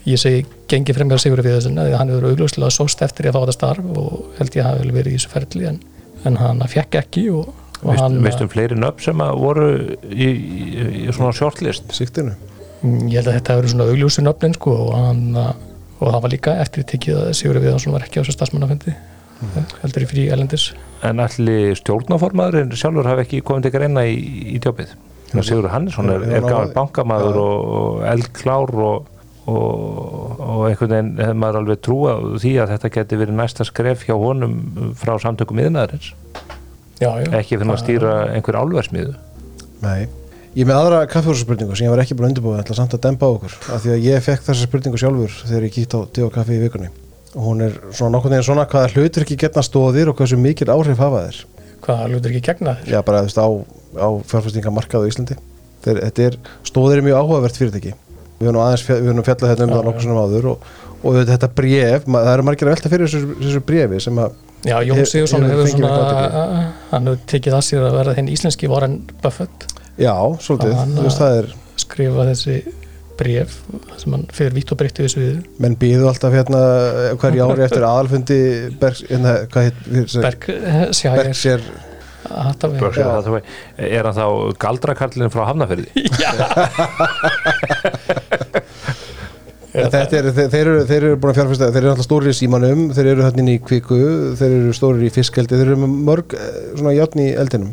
ég segi gengið fremja Sigur við þessum, að hann hefur augljóslega sóst eftir að fá þetta starf og held ég að hafi vel verið í þessu ferli en, en hann fekk ekki og, og Veist, hann, veistum fleiri nöfn sem að voru í, í, í svona shortlist? Siktinu Mm, ég held að þetta hefur verið svona augljósu nöfnin sko og hann og það var líka eftir tekið að Sigur Viðansson var ekki á þessu stafsmannafendi heldur í frí elendis en allir stjórnaformaðurinn sjálfur hafi ekki komið til greina í, í djópið? Sigur Hannesson er, er bankamaður og, og eldklár og, og, og einhvern veginn hefði maður alveg trúa því að þetta geti verið næsta skref hjá honum frá samtökum já, ekki fyrir að stýra einhver álversmiðu Nei. Ég með aðra kaffehúsaspurningu sem ég var ekki búin að undirbúið ætla samt að dempa á okkur. Af því að ég fekk þessa spurningu sjálfur þegar ég kíkt á og kaffi í vikunni. Og hún er svona nokkurn veginn svona hvaða hlutur ekki getna stóðir og hversu mikil áhrif hafa þeir? Hvað hlutur ekki gegna þér Já, bara þú veist á, á fjárfæstingamarkað Við höfum nú aðeins fjall- við fjallað þetta um Já, það nokkur svona áður og, og þetta, þetta bréf, ma- það eru margir að velta fyrir þessu, þessu bréfi sem að Já, Jón Sigursson hefur svona hann hefur tekið að sér að verða þinn íslenski Warren Buffett. Já, svolítið, þú veist það er skrifa þessi bref sem hann fyrir vitt og breytti við sviðu menn býðu alltaf hérna hverju ári eftir aðalfundi Bergs, hérna, hvað heit Berg, eh. Berkshire Já. Hathaway. er hann þá galdrakarlinn frá En þetta er, þeir, þeir, eru, þeir eru búin að fjárfesta þeir eru alltaf stórir í símanum, þeir eru hérna inn í kviku þeir eru stórir í fiskeldi þeir eru mörg eh, svona játn í eldinum.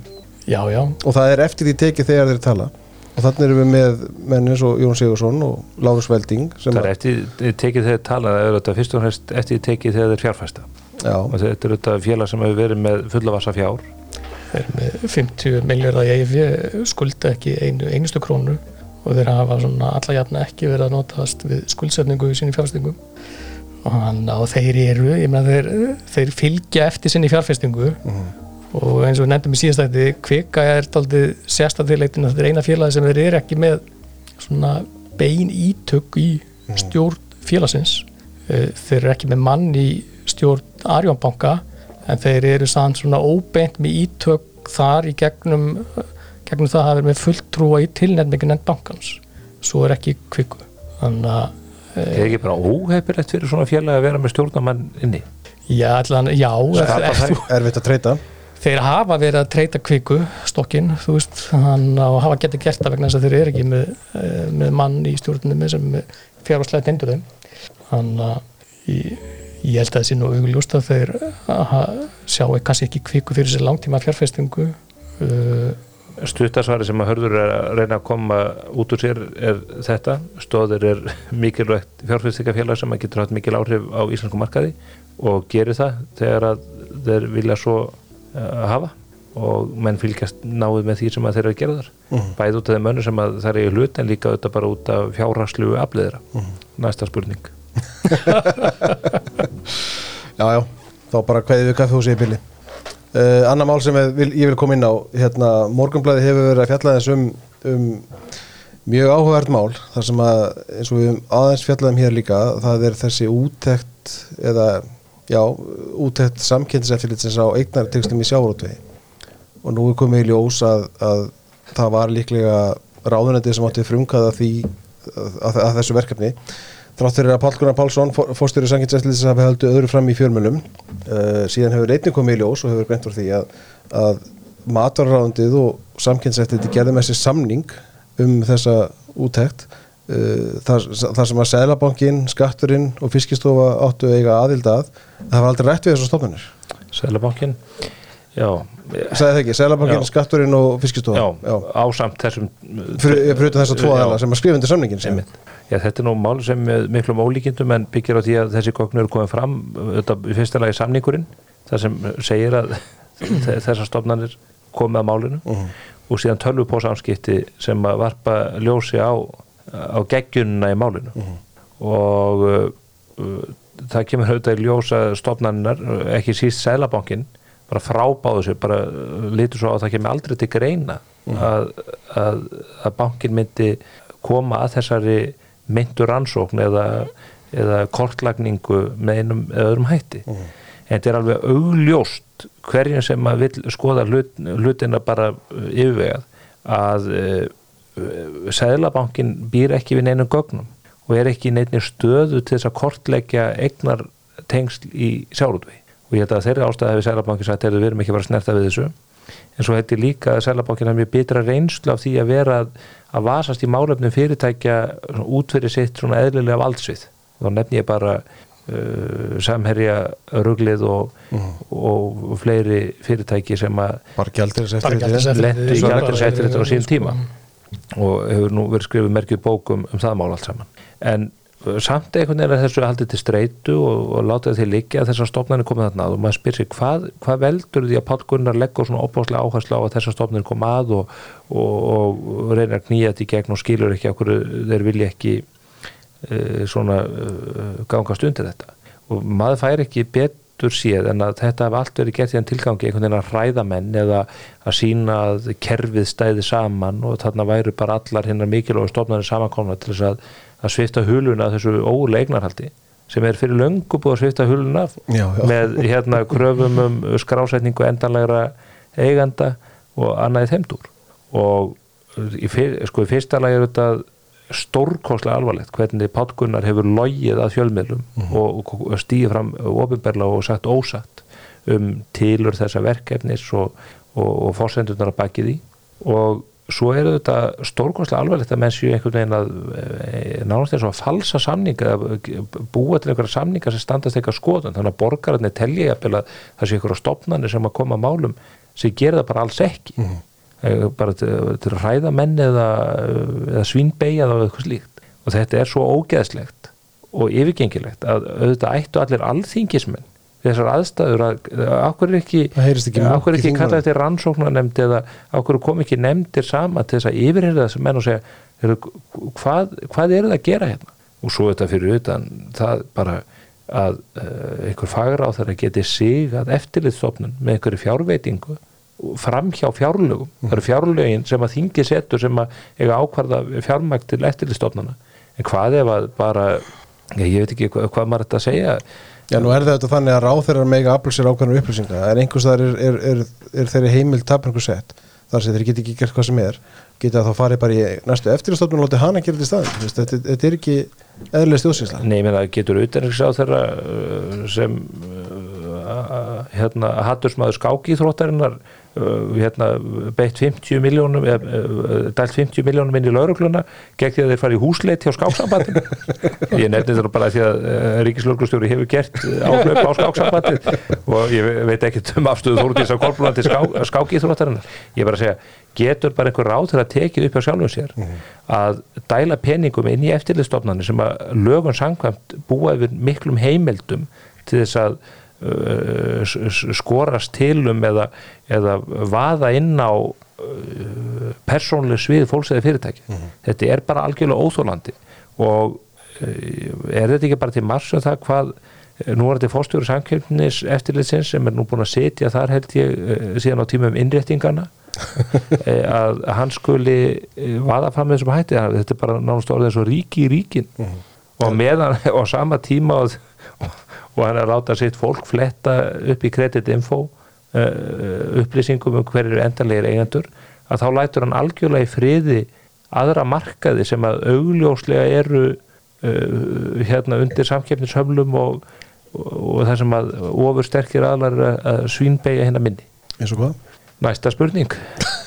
Já, já, og það er eftir því tekið þegar þeir tala. Og þannig erum við með menn eins og Jón Sigursson og Lárus Velding sem það er eftir tekið þegar tala það er þetta fyrst og fremst eftir tekið þegar þeir fjárfæsta já, og þetta er þetta félag sem hefur verið með fullavassa fjár. Þeir eru með 50 miljardar í EIF skulda ekki einu, einustu krónu og þeir hafa svona alla jafna ekki verið að notast við skuldsetningu í sinni fjárfestingum. Og, og þeir eru, ég meina þeir, þeir fylgja eftir sinni fjárfestingu. Mhm. og eins og við nefndum í síðastætti kvika er daldið sérstættilegtin að þetta er eina félagi sem þeir eru ekki með svona bein ítök í stjórn félagsins. Eh, þeir eru ekki með mann í stjórn Arjónbanka en þeir eru sann svona óbeint með ítök þar í gegnum gegnum það að hafa verið með fulltrúa í tilnefningin en bankans. Svo er ekki kviku. Þannig að er ekki bara óheppilegt fyrir svona félag að vera með stjórnamann inni? Já, allan, já ef- þær. erfitt að treyta. Þeir hafa verið að treyta kviku stokkin, þú veist hann á hafa getið gert það vegna þess að þeir eru ekki með, eh, með mann í stjórnum sem fjárvarslega tendur þeim. Þannig að ég, ég held að það sé nú augljóst að þeir aha, sjáu kannski ekki kviku fyrir sér langtíma fjárfestingu uh, Stuttasvari sem að hörður að reyna að koma út úr sér er þetta. Stóðir er mikilvægt fjárfæstingafélag sem að getur hatt mikil áhrif á íslensku markaði og gerir það þegar að þeir vilja svo uh, hafa og menn fylgjast náðu með því sem að þeir eru að gera þar. Mhm. bæði út af þeim önnu sem að það er í hlut en líka auðvitað bara út af fjárhagslu afliðra næsta spurning. Já, já, þá bara kveðið við kaffehúsi í bili uh, annar mál sem ég vil, ég vil koma inn á hérna, morgunblæði hefur verið að fjalla þess um, mjög áhugavert mál þar sem að eins og við aðeins fjallaðum hér líka það er þessi útekt eða já, útekt samkynnseftilitsins á eignartekstum í sjárótvegi og nú er komið í ljós að, að það var líklega ráðunandi sem átti frumkaða því að, að þessu verkefni þrátt fyrir að Pál Gunnar Pálsson fórstjóri samkynnseftilitsins hafi haldið öðru fram í fjörmjölum uh, síðan hefur einnig komið í ljós og hefur greint fyrir því að, að matvarráðundið og samkynnseftiliti gerði með sér samning um þessa útekt uh, þar, þar sem að Sælabankin, Skatturinn og Fiskistofa áttu eiga aðild að það var aldrei rætt við þessar stofnunir Sælabankin Já, Sæði það ekki, Sælabankin. Skatturinn og Fiskistofa já, ásamt þessum fyrir, utan þess að tvo Já. aðeila sem að skrifa undir samningin sem. Já, þetta er nú mál sem með miklum ólíkindum en byggir á því að þessi gögn eru komið fram þetta, í fyrsta lagi samningurinn þar sem segir að þessar stofnanir komið að málinu Mhm. og síðan tölvupósamskipti sem að varpa ljósi á, á geggjunna í málinu og uh, uh, það kemur auðvitað í ljós að stofnanirnar, uh, ekki síst Sælabankin bara frábáðu sér, bara uh, lítur svo á að það kemur aldrei til greina að, að, að bankin myndi koma að þessari myndur rannsókn eða, eða kortlagningu með einum eða öðrum hætti. En þetta er alveg augljóst hverjum sem að vil skoða hlut, hlutina bara uh, yfirvegað að uh, uh, Sæðlabankin býr ekki við neinum gögnum og er ekki í neinni stöðu til þess að kortleggja eignar tengsl í sjálfútvegi og ég held að þeirri ástæði hefur Sæðlabankin sagt að við erum ekki bara snerta við þessu. En svo hætti líka að Sæðlabankin hafa mjög bitra reynslu af því að vera að, vasast í málefnum fyrirtækja út fyrir sitt svona eðlilega valdsvið. Þá nefn ég bara uh, samherja ruglið og, og fleiri fyrirtæki sem að lentu í Bara- gjaldeyriseftirlitið á sínum sko. tíma. og hefur nú verið skrifið merkjuð bókum um það mál allt saman. En samt einhvern veginn er þessu haldið til streitu og, og láta því liggja að þessar stofnarnir komið þarna að og maður spyr sér hvað, hvað veldur því að Páll Gunnar leggur svona opáslega áherslu á að þessar stofnarnir koma að og, og, og reynir að knýja þetta í gegn og skilur ekki okkur þeir vilja ekki uh, svona uh, gangast undir þetta? Og maður fær ekki betur séð en að þetta hef allt verið gert í þann tilgangi einhvern veginn að hræða menn eða að sína að kerfið stæði saman og þarna væru bara allar hinnar mikilvægur stofnarnir samankomna til þess að, að svifta huluna þessu ólega eignarhaldi sem er fyrir löngu búið að svifta huluna Já, já. með hérna kröfum um skrásetningu endanlegra eiganda og annaði þeimdur og í, fyr, sko, í fyrsta lagi er þetta stórkostlega alvarlegt hvernig Páll Gunnar hefur logið að fjölmiðlum og, og stíði fram ofinberlega og sagt ósatt um tilur þessa verkefnis og, og, og fórsendurnar að baki því. Og svo er þetta stórkostlega alvarlegt að menn séu einhvern veginn að e, nánast eins og að falsa samninga búa til einhverja samninga sem standast eitthvað skoðun. Þannig að borgararnir telja jafnvel að það sé einhverja stopnarnir sem að koma að málum sem gera það bara alls ekki. Mm bara til, til að ræða menn eða, eða svínbeigja og eitthvað slíkt. Og þetta er svo ógeðslegt og yfirgengilegt að auðvitað ættu allir alþingismenn þessar aðstæður að okkur er ekki, okkur er ekki kallað eftir rannsóknarnemnd eða okkur kom ekki nefndir sama til þess að yfirherða þessar menn og segja hvað, hvað eru það að gera hérna? Og svo þetta fyrir utan það bara að uh, einhver fagra á þeirra geti sig að eftirlitstofnun með einhverju fjárveitingu fram hjá fjárlögum. Það eru fjárlögin sem að þingi setur sem að eiga ákvarða fjármækt til eftirlitstofnana en hvað ef að bara ég veit ekki hvað, hvað maður þetta að segja. Já, nú er þetta þannig að ráþeirar mega afl sér ákveðnum upplýsinga, en einhvers þar er, er, er, er þeirri heimil tapningu sett. Þar sem þeir geti ekki gert hvað sem er. Geta þá farið bara í næstu eftirstofnun og láti hana gera þetta í staðin, þetta, þetta er ekki eðlileg stjóðsýnsla Nei, ég meina, getur utanriksráð þeirra uh, sem uh, hérna, hattursmaður skákíþróttarinnar uh, hérna, beitt 50 miljónum uh, dælt 50 miljónum inn í laurugluna gegn því að þeir fara í húsleit hjá skáksambandin ég nefnir þetta bara því að uh, ríkislauglustjóri hefur gert áhlaup á skáksambandin og ég veit ekki um afstöðu af kolbrunandi ská, skákíþróttarinnar. Ég er bara að segja, getur bara einhver ráð til að tekið upp á sjálfum sér að dæla peningum inn í eftirlistofnarnir sem að lögun sangkvæmt búa yfir miklum heimildum til þess að uh, skorast tilum eða, eða vaða inn á uh, persónlega svið fólks eða fyrirtæki þetta er bara algjörlega óþólandi og er þetta ekki bara til margs um það hvað nú er þetta fórstjóri samkjöfnis eftirlitsins sem er nú búin að setja þar held ég síðan á tímum innréttingana eh, að hann skuli eh, vaða fram með þessum hætti. Þetta er bara nánast orðið svo ríki í ríkin. Og meðan á sama tíma og, og hann er að láta sitt fólk fletta upp í kreditinfo uh, upplýsingum um hver eru endanlegir eigendur að þá lætur hann algjörlega í friði aðra markaði sem að augljóslega eru uh, hérna undir samkeppnishöflum og, og, og það sem að ofur sterkir aðlar að, svínbeigja hérna minni. Eins og hvað? Næsta spurning.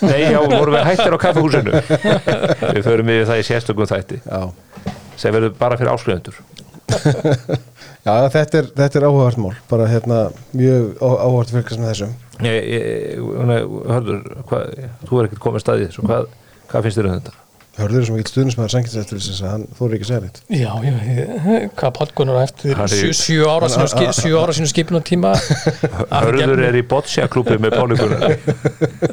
Nei, já, vorum við hættir á kaffehúsinu Við förum við það í sérstökum þætti. Já, sem verður bara fyrir áskrifendur Já þetta, er, þetta er áhugavert mál. Bara hérna mjög áhugavert fylgast með þessum. Ég, ég, nei, hörður, hvað, þú er ekkert komið staðið þessu, hvað, hvað finnst þér um þetta? Hörður sem ekki stuðnismæður sanginseftir hann þóri ekki að segja neitt Já, ég veit, hvað Pálkunar eftir Hann er- sjö, sjö ára Hann- sínu, hann- ski, sjö ára sínu skipinu tíma Hörður er í boccia klúpi með pólikunar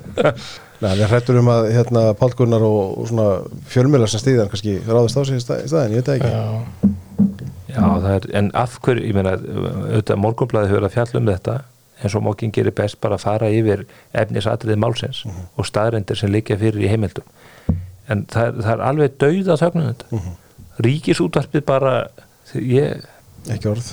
Nei, við hrættur um að hérna, Pál Gunnar og, og svona fjölmjölar sem stýðan kannski ráðist á sig í stað- í staðin, ég veit ekki. Já, Já, það er, en af hverju, ég meina auðvitað morgunblæði hefur að fjalla um þetta eins og mókin gerir best bara að fara yfir efnisatriði málsins og staðrendir sem liggja fyrir í heimildum. En það það er alveg dauð að þögnum þetta. Ríkisútvarpið bara ég, ekki orð.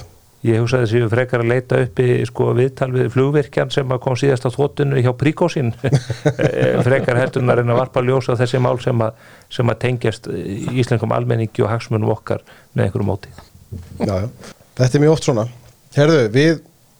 Ég hugsaði þessi frekar að leita uppi sko, viðtal við flugvirkjan sem að kom síðast á þóttinu hjá Príkósin frekar heldur en að reyna að varpa ljósa þessi mál sem að, sem að tengjast íslenskum almenningi og hagsmunum okkar með einhverju móti já, já. Þetta er mjög oft svona. Herðu, við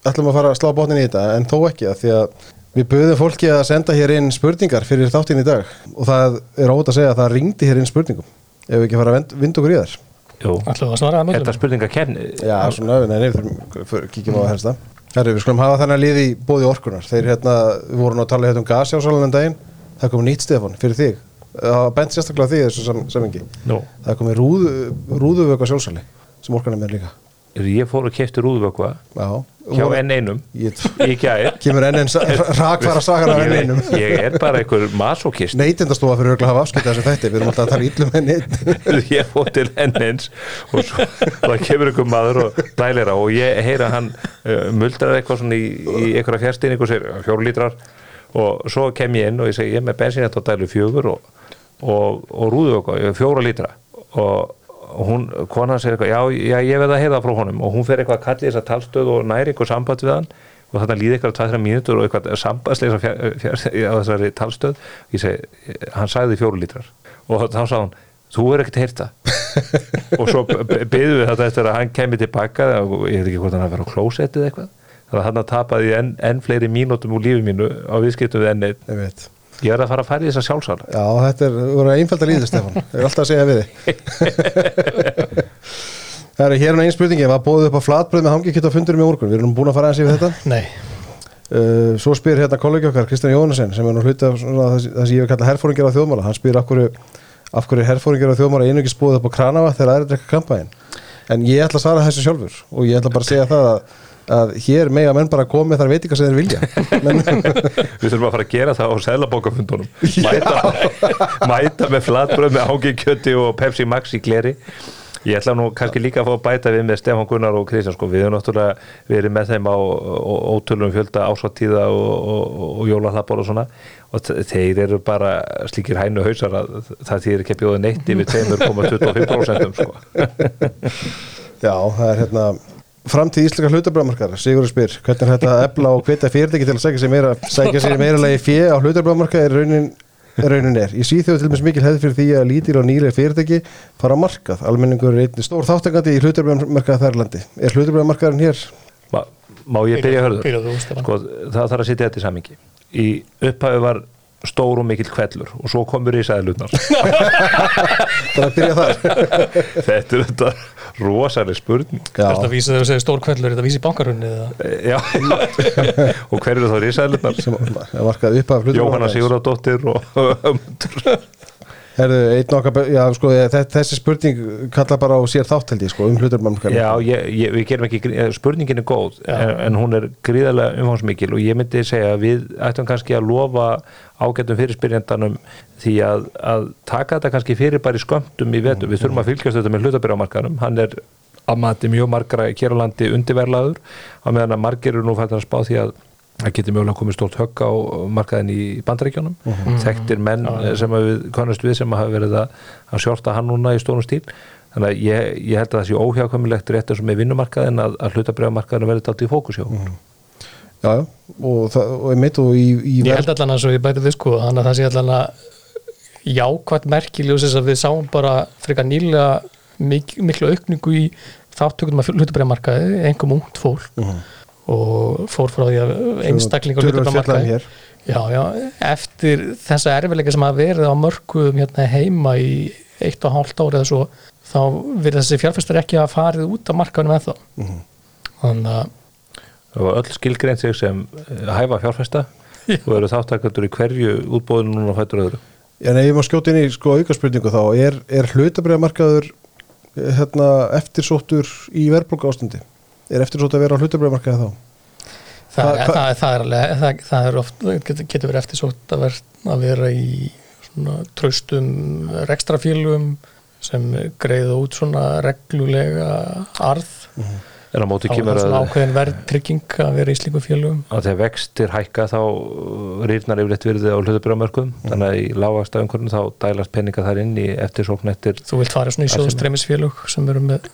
ætlum að fara að slá botnin í þetta en þó ekki að því að við buðum fólki að senda hér inn spurningar fyrir þáttinn í dag. Og það er ótt að segja að það ringdi hér inn spurningum ef við ekki fara að vind- vinda okkur í þær. Jú, ætlum við að svara að þetta mögulega spurninga kemni Já, svona, nei, nei, við kíkjum á það helsta Herru, við skulum hafa þannig að liði í bóði orkunar Þeir hérna, við vorum að tala hérna um gasjásálan en daginn. Það kom nýtt Stefán fyrir þig. Það var bent sérstaklega á þig í þessu sam, samingi Nú, Það komið rúðu, rúðuvöka sjálfsali sem orkan er með líka. Ég fór og kefti rúðvökva Já, hjá voru- enn einum Ég í gær. Kemur enn einn rakfara sagan af enn ég, einum. ég er bara einhver masokist Neytindastofa fyrir að hafa afskiptað þessu þætti. Við erum alltaf að tala íllum enn einn. Ég fór til enn eins og svo það kemur einhver maður og dælir á og ég heyra hann uh, muldrar eitthvað svona í, í einhverja fjárstýning og segir fjóru lítrar. Og svo kem ég inn og ég segi ég er með bensinett og dælu fjögur og, og, og okkur, fjóra lítra. Og og hún, konan segir eitthvað, já, já ég veið að heyra frá honum. Og hún fer eitthvað að kalli þessa talstöð og næri eitthvað samband við hann. Og þannig líði eitthvað 2-3 mínútur og eitthvað sambandsleisa á þessari talstöð. Ég segi, hann sagði fjóru lítrar. Og þá sagði hún, þú er ekkert heyrta og svo byggðum við þetta eftir að hann kemur tilbaka og ég veit ekki hvort hann að vera á klósettið eitthvað. Þannig að hann tapaði enn, enn fleiri mínútum úr lífi mínu á viðskiptum við enn einn Ég er að fara að fara í þessa sjálfsala Já, þetta er, voru einfalda líður Stefán. Ég er alltaf að segja við þig. Það er hér einn spurningi Var bóðið upp á flatbröð með hangikjöt á fundurum í morgun? Við erum búin að fara aðeins yfir þetta. Nei, uh, Svo spyr hérna kollegi okkar Kristján Jónasen sem er nú hluti af svona, það það sem ég hef kallað herfóringar á þjóðmála. Hann spyr af hverju, af hverju herfóringar á þjóðmála einungis búið upp á kranafa þegar aðri drekka kampæn En ég ætla að svara þessu sjálfur og ég ætla bara að segja það að, að hér mega menn bara komið þar veitingar sem þeir vilja. Við þurfum að fara að gera það á selabókafundunum mæta, mæta með flatbröð með ángi kjöti og Pepsi Max í gleri. Ég ætla nú kannski líka að fá að bæta við með Stefán Gunnar og Kristján sko. við erum náttúrulega verið með þeim á ótölum fjölda ásáttíða og, og, og jólahlappar og svona. Og þe- þeir eru bara slíkir hænu hausar að það þýðir ekki að bjóða neitt yfir 2,25% sko. Já, það er hérna framtíð íslenska hlutabræðmarkar Sigurður spyr, hvernig er þetta að ebla og hvita fyrirtæki til að sækja sér meira, sækja sér meira lagi fjö á hlutabræðmarkar er raunin raunin er. Í síþjóðu til dæmis mikil hefð fyrir því að lítil og nýlega fyrirtæki fara á markað. Almenningur er einnig stór þáttangandi í hlutabræðmarkað þær landi. Er hlutabræðmarkaðurinn hér? Ma, má ég byrja að Stefán. sko, það þarf að setja þetta í samingi í upphafi var stór og mikill kvellur og svo komur í sæðlutnar Það er að byrja þar þetta er þetta rosalega spurning. Já, Þetta vísi þegar þú segir stór kvellur, þetta vísi bankarunni eða? Já. Og hver eru þá risaðlutnar sem markaði upp af Jóhanna Sigurðardóttir og Herðu, einn okkar, be- já, sko, þe- þessi spurning kalla bara á sér þátt held ég, sko, um hlutur Já, ég, ég, við gerum ekki, eh, spurningin er góð en, en hún er gríðarlega umfangsmikil og ég myndi segja að við ættum kannski að lofa ágættum fyrirspyrjandanum því að, að taka þetta kannski fyrir bara í skömmtum í vetur, við þurfum að fylgjast þetta með hlutabyrjamarkaðum, hann er að mati mjög margra hér á landi undirverlaður á meðan að margir eru nú fættan að spá því að það getur mögulega komið stórt högg á markaðin í bandaríkjónum þekktir menn Já, já. sem að við konast við sem hafa verið að, að sjórta hann núna í stórum stíl. Þannig að ég, ég held að það sé óhjákvæmilegt rétt eins og með vinnumarkaðin að, að hlutabriðamarkaðin verði dalt í fókus hjá okkur. Já, já, og, það, og ég mitt og í, í Ég held allan að svo ég bæti við sko þannig að það sé allan að jákvæmt merkiljósis að við sáum bara frekar nýlega mik miklu aukningu í þáttökum að hlutabræðamarkaði, engum ungt fólk Mhm. og fór frá því að einstaklingar hlutabræðamarkaði Já, já, eftir þessa erfiðleika sem hafa verið á mörgum hérna heima í eitt og hálft ári eða svo þá verið þessi fjárfæstar ekki að farið út af markaðunum ennþá Mhm. þannig að Það var öll skilgrein sig sem eh, hæfa fjárfesta Já. og eru þáttakandur í hverju útbóðinu núna fættur öðru. En ef ég má skjóta inn í sko aukarspurningu þá er, er hlutabriðamarkaður hérna, eftirsóttur í verðbólka ástandi? Er eftirsótt að vera á hlutabriðamarkaði þá? það, Hva- það, það, það, er alveg, það, það er oft getur, getur verið eftirsótt að vera, að vera í svona traustum rekstrafélugum sem greiða út svona reglulega arð En á móti á kemur að, ákveðin verðtrygging að vera í slíkum félugum að þegar vextir hækka þá rýrnar yfirleitt virði á hlutabriðamörkum þannig að í lágasta umhverjum þá dælast peninga þar inn í eftirsókn eftir þú vilt fara svona í Arðsemi. sjóðstreymisfélug sem eru með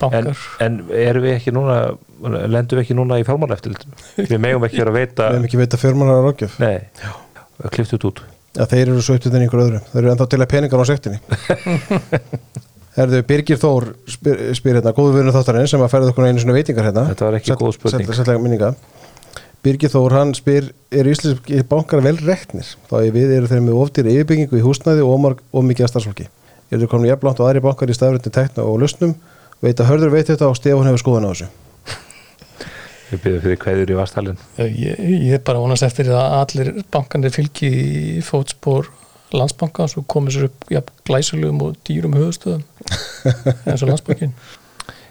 En, bankar? En erum við ekki núna lendum við ekki núna í fjármáleftilitinu? Við megum ekki vera að veita Við hefum ekki veita fjármálar rákjöf Nei, klift út út. Já, þeir eru svo upptöðin í einhver öðru. Þeir eru ennþá til að peningar á sektinni Herðu, Birgir Þór spyr, spyr hérna, góðu viðinu þáttarinn sem að ferða okkur einu svona veitingar hérna. Þetta var ekki góð spurning. Sætla minninga. Birgir Þór, hann spyr eru íslenski bankar vel reknir? Þá er við eru þeir með ofdýri yfirbyggingu í húsnæði og ómarg og mikið að starfsfólki? Eru þeir komin jafnlátt og aðri bankar í stafröndin tekna og lausnum? Veit að hörður veit þetta og Stefán hefur skoðun á þessu. Við byrðum fyrir kveður í vastalinn ég, ég er bara vonast eftir að allir bankanir fylgi í fótspor landsbanka og svo komið sér upp ja, glæsulegum og dýrum höfustöðum eins og landsbankin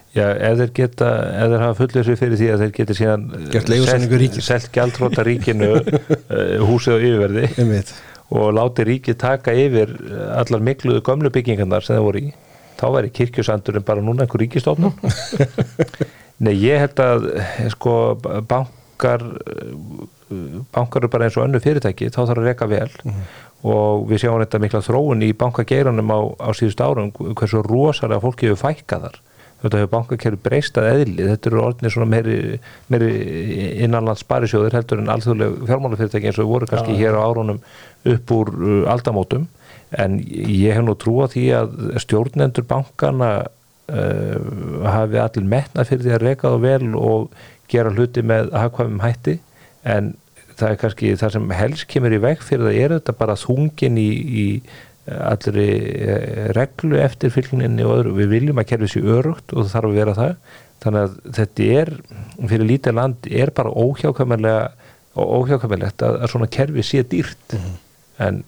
Já, ef þeir geta, ef þeir hafa fullir sér fyrir því að þeir geta síðan eh, ríkið. selt gjaldróta ríkinu eh, húsið á yfirverði og láti ríkið taka yfir eh, allar mikluðu gömlu byggingarnar sem það voru í þá væri kirkjusandurinn bara núna einhver ríkistofnum Nei, ég held að sko bankar bankar eru bara eins og önnu fyrirtæki þá þarf að reka vel og við sjáum þetta mikla þróun í bankageiranum á, á síðust árum hversu rosalega fólki hefur fækkað þar. Þetta hefur bankakerfi breyst að eðli. Þetta eru orðinir svona meiri, meiri innanlands sparisjóðir heldur en alþjóðleg fjármálafyrirtæki eins og voru kannski Já. hér á árunum upp úr uh, aldamótum. En ég hef nú trú á því að stjórnendur bankana uh, hafi allir metnað fyrir því að reka það vel og gera hluti með hagkvæmum hætti. En það er kannski það sem helst kemur í veg fyrir það er þetta bara þungin í, í allri eh, reglu eftir fylgninni og öðru, við viljum að kerfið sér örugt og það þarf að vera það. Þannig að þetta er, fyrir lítið land er bara óhjákvæmlega og óhjákvæmilegt að, að svona kerfi sé dýrt. En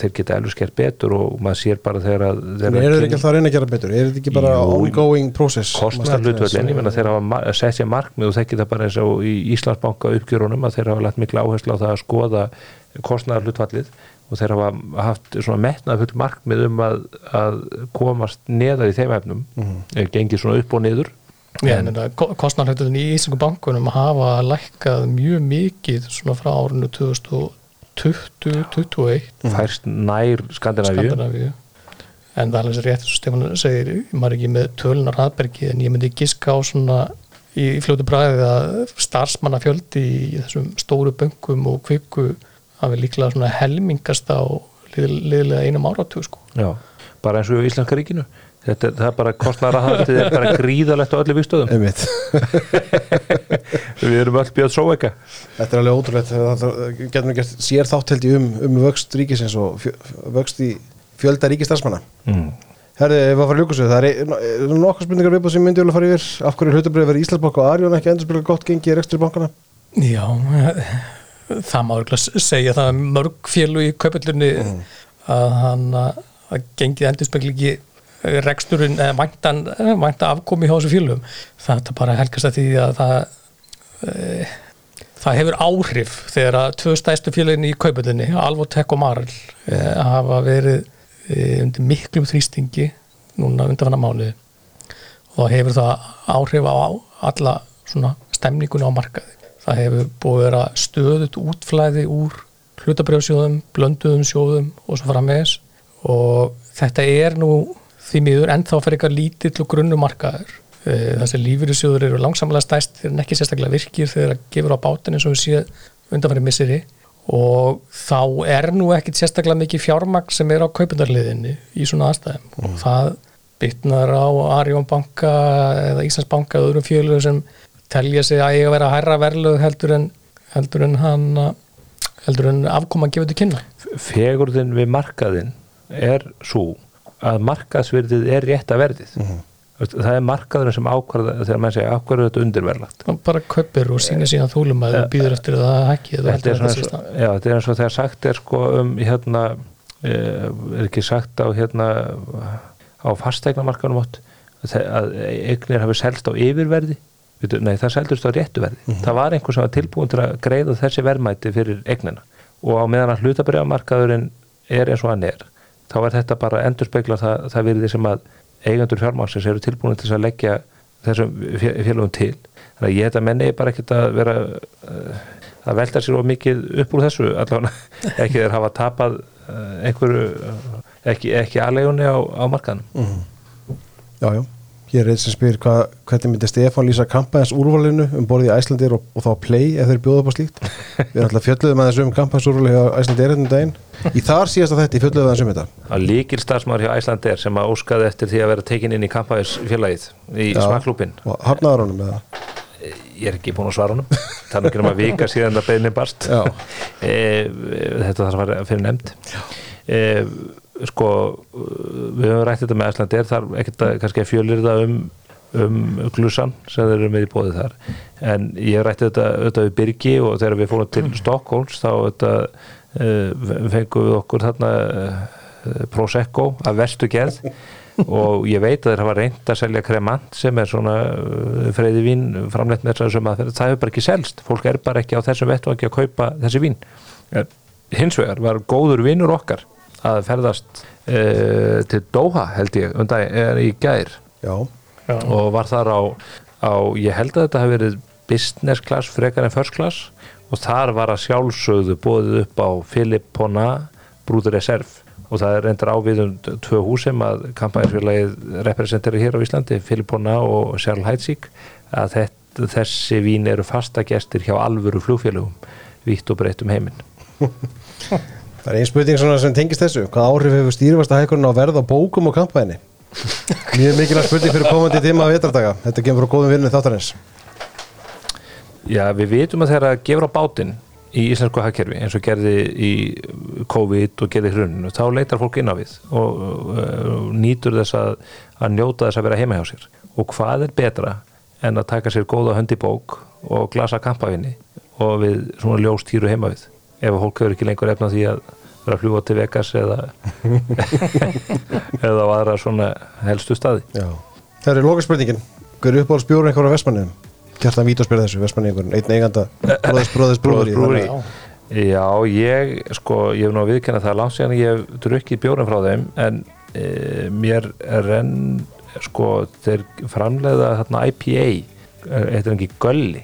þeir geta alveg skert betur og maður sér bara þegar að eru þeir kyn- ekki alltaf að reyna að gera betur? Er þetta ekki bara Jú, ongoing process? kostnar hlutvöldin, ég menna þeir hafa sett sér markmið og þeir geta bara eins og í Íslandsbanka uppgjörunum að þeir hafa lagt mikla áherslu á það að skoða kostnar hlutvallið og þeir hafa haft svona metnað full markmið um að, að komast neðar í þeim efnum mm. gengið svona upp og niður Já, En- en kostnarhættuðin í Íslandsku bankunum hafa lækkað mjög mikið svona frá árinu 2020-2021 færst nær Skandinavíu. Skandinavíu. En það er alveg svo rétt sem Stefán segir, maður er ekki með tölunar hraðbergi en ég myndi giska á svona í fljótu bræði að starfsmannafjöldi í þessum stóru böngum og kvikku hafi líklega svona helmingast á lið, liðlega einum áratug sko. Já, bara eins og í Íslenska ríkinu þetta það er bara kostnaraðhaldið er bara gríðalegt á öllu vikstöðum við erum öll bjöð svo ekki Þetta er alveg ótrúlegt. Það getur mér gert sér þátt held ég um, um vöxt ríkisins og fjö, vöxt í fjölda ríkistarsmanna mm. Herði, ef við að fara að ljúka sér, það er, er nokkuð spurningar viðbúð sem myndi vilja fara yfir. Af hverju hlutabrið verið Íslandsbank og Arjón ekki endur spila gott gengi í rekstri bankana Já, það má örgulega segja það er mörg fjölu í kaupallunni að hann að gengið endur spekla ekki reksturinn væntan, vænta afkomi hjá þessu það er bara helgast að því að það e, það hefur áhrif þegar að tvö stæstu fjölinn í kaupallunni, Alvotek og Marl e, hafa verið e, undir miklum þrýstingi núna undanfanna mánuði. Og það hefur það áhrif á alla svona stemningun á markaði. Það hefur búið að vera stöðut útflæði úr hlutabrjóðsjóðum, blönduðum sjóðum og svo framvegis. Og þetta er nú því miður ennþá fyrir eitthvað lítill og grunnumarkaður þessi lífyrirsjóður eru langsamlega stæst þeir eru ekki sérstaklega virkir þegar það gefur á bátin eins og við séum undanfæri misseri. Og þá er nú ekkit sérstaklega mikið fjármagn sem er á kaupundarliðinni í svona aðstæðum. Mm. og það bytnar á Arjón banka eða Íslandsbanka eða öðrum fjölur sem telja sig að eiga að vera að hærra verluð heldur en, heldur en hann heldur en afkoman gefur til kynna. Fegurðin við markaðin er svo að markaðsverðið er rétt að verðið mm -hmm. það er markaðurinn sem ákvarða þegar mann segja ákvarða þetta undirverlagt bara kaupir og sína sína þúlum að það býður eftir að það hækki þetta er, eins og, já, þetta er eins og þegar sagt er sko um hérna er ekki sagt á hérna á fastegnamarkanum átt að eignir hafi selst á yfirverði. Nei það seldust á réttuverði mm -hmm. það var einhver sem var tilbúin til að greiða þessi verðmæti fyrir eignina. Og á meðan að hlutabriðamarkaðurinn er eins og hann er þá er þetta bara endur spekla það, það virði sem að eigendur fjármánsins eru tilbúin til að leggja þessum félagum til. Þannig að ég held að menni bara ekkert að vera uh, að velta sér of mikið upp úr þessu allavega ekki þeir hafa tapað uh, einhverju ekki, ekki aðlegunni á, á markanum mm -hmm. Jájá Hér er einn sem spyr hva, hvernig myndi Stefán lýsa kampæðins úrvalinu um borðið í Æslandir og, og þá play ef þeir bjóða upp á slíkt. Við erum alltaf fjöldluðum að þessu um kampæðins úrvalinu á Æslandir hérna um daginn. Í þar síðast að þetta, í fjöldluðum að þessu um þetta. Það líkil starfsmár hjá Æslandir sem að óskaði eftir því að vera tekin inn í kampæðins félagið í smakklúpin. Og hafnaður honum með það? Ég er ekki búin að svara honum. Það er að vika síðan það beðni barst. e, þetta þarf að vera fyrir nefnd sko við höfum rætt þetta með Æslandir þar ekkert að kannski að fjölir það um um glussan sem þeir eru með í bóðið þar. En ég rætti þetta auðvitað við Birgi og þegar við fórum til Stokkólms þá auðvitað uh, fengum við okkur þarna uh, Prosecco af verstu gerð. Og ég veit að þeir hafa reynd að selja kremant sem er svona uh, freyði vín framleitt með þessum að það hefur bara ekki selst. Fólk er bara ekki á þessum vettu ekki að kaupa þessi vín. Hins vegar var góður vinnur okkar að ferðast uh, til Doha held ég um dag, í gær Já. Já. og var þar á, á ég held að þetta hef verið business class frekar en first class og þar var að sjálfsögðu bóðið upp á Filippona Brúður Reserv og það er reyndar áviðum tvö hús sem að kampæðisfélagið representeri hér á Íslandi Filippona og Sjálf Hætsík að þetta, þessi vín eru fasta gestir hjá alvöru flugfélagum vitt og breytt um heiminn Það er einn spurning sem tengist þessu. Hvað áhrif hefur stýrifasta hækurinn á verð á bókum og kampæðinni? Mjög mikilvægt spurning fyrir komandi tíma að vetardaga. Þetta kemur frá góðum vinnu þáttarins. Já, við vitum að þegar að gefur á bátinn í íslensku hagkerfi eins og gerði í COVID og gerði hruninu, þá leitar fólk inn á við og, og, og nýtur þess að, að njóta þess að vera heima hjá sér. Og hvað er betra en að taka sér góða höndi bók og glasa kampavinni og við svona ljóst hýru heima við ef fólk hefur ekki lengur efna því að vera að fljúa til Vegas eða eða á aðra svona helstu staði. Já. Það er lokaspurningin. Hver er uppáhalds bjórn einhverja vestmanniðum? Kjartan Vít að spyrja þessu, vestmanniðingur einn eiganda. Bróðis bróðis bróðis Já, ég sko, ég hef nú að viðkenna það langt síðan ég hef drukkið bjórn frá þeim en e, mér er enn sko, þeir framleiða þarna IPA eitthvað ekki Gölli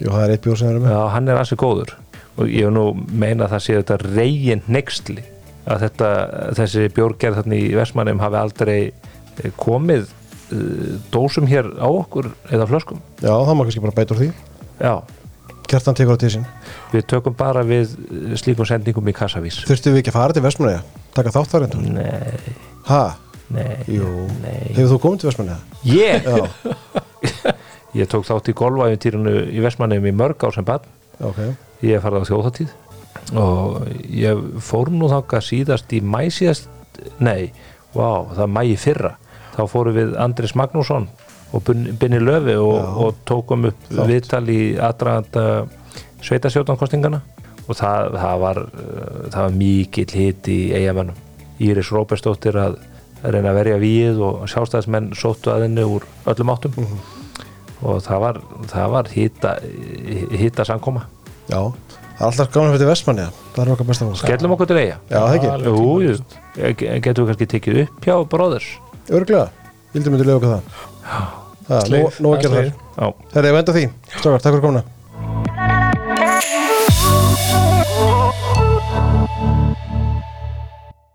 Jú, það er eitt bjórn sem er með Já, hann er ansið góður og ég nú meina að það sé þetta reygin nextli að þetta, þessi bjórgerð þarna í Vestmannum hafi aldrei eh, komið uh, dósum hér á okkur eða flöskum. Já, það má kannski bara bæta úr því. Já. Kjartan tekur á tísin Við tökum bara við slíkum sendingum í kassavís. Þurftum við ekki að fara til Vestmannu? Taka þátt þar endur? Nei. Hæ? Nei, Jú, nei. Hefur þú komið til Vestmanni? Ég? Já, Ég tók þátt í golfæfintýrinu í Vestmannum í mörg ár sem bann ok Ég er farið á þjóðháttíð og ég fór nú þangað síðast í mæ síðast nei, vá, það er mæ í fyrra. Þá fórum við Andris Magnússon og Bin- Binni Löfi og, og tókum upp viðtal í aðdraganda sveitasjótankostingana og það, það var það var mikill hit í eigamennum Íris Róbersdóttir að reyna að verja víið og sjálfstæðismenn sóttu að henni úr öllum áttum. Mhm. og það var, var hita, hita samkoma Já, það er alltaf gaman fyrir Vestmanni Það er okkar besta fólk skellum okkur til eiga Já, það ekki, Jú, just, getur við kannski tekið upp hjá bróðurs örglega Vildi myndi lögja okkur það. Það, nú, Sleif, nú að gera það það er. Já. Herri, ég venda því. Strákar, takk fyrir komuna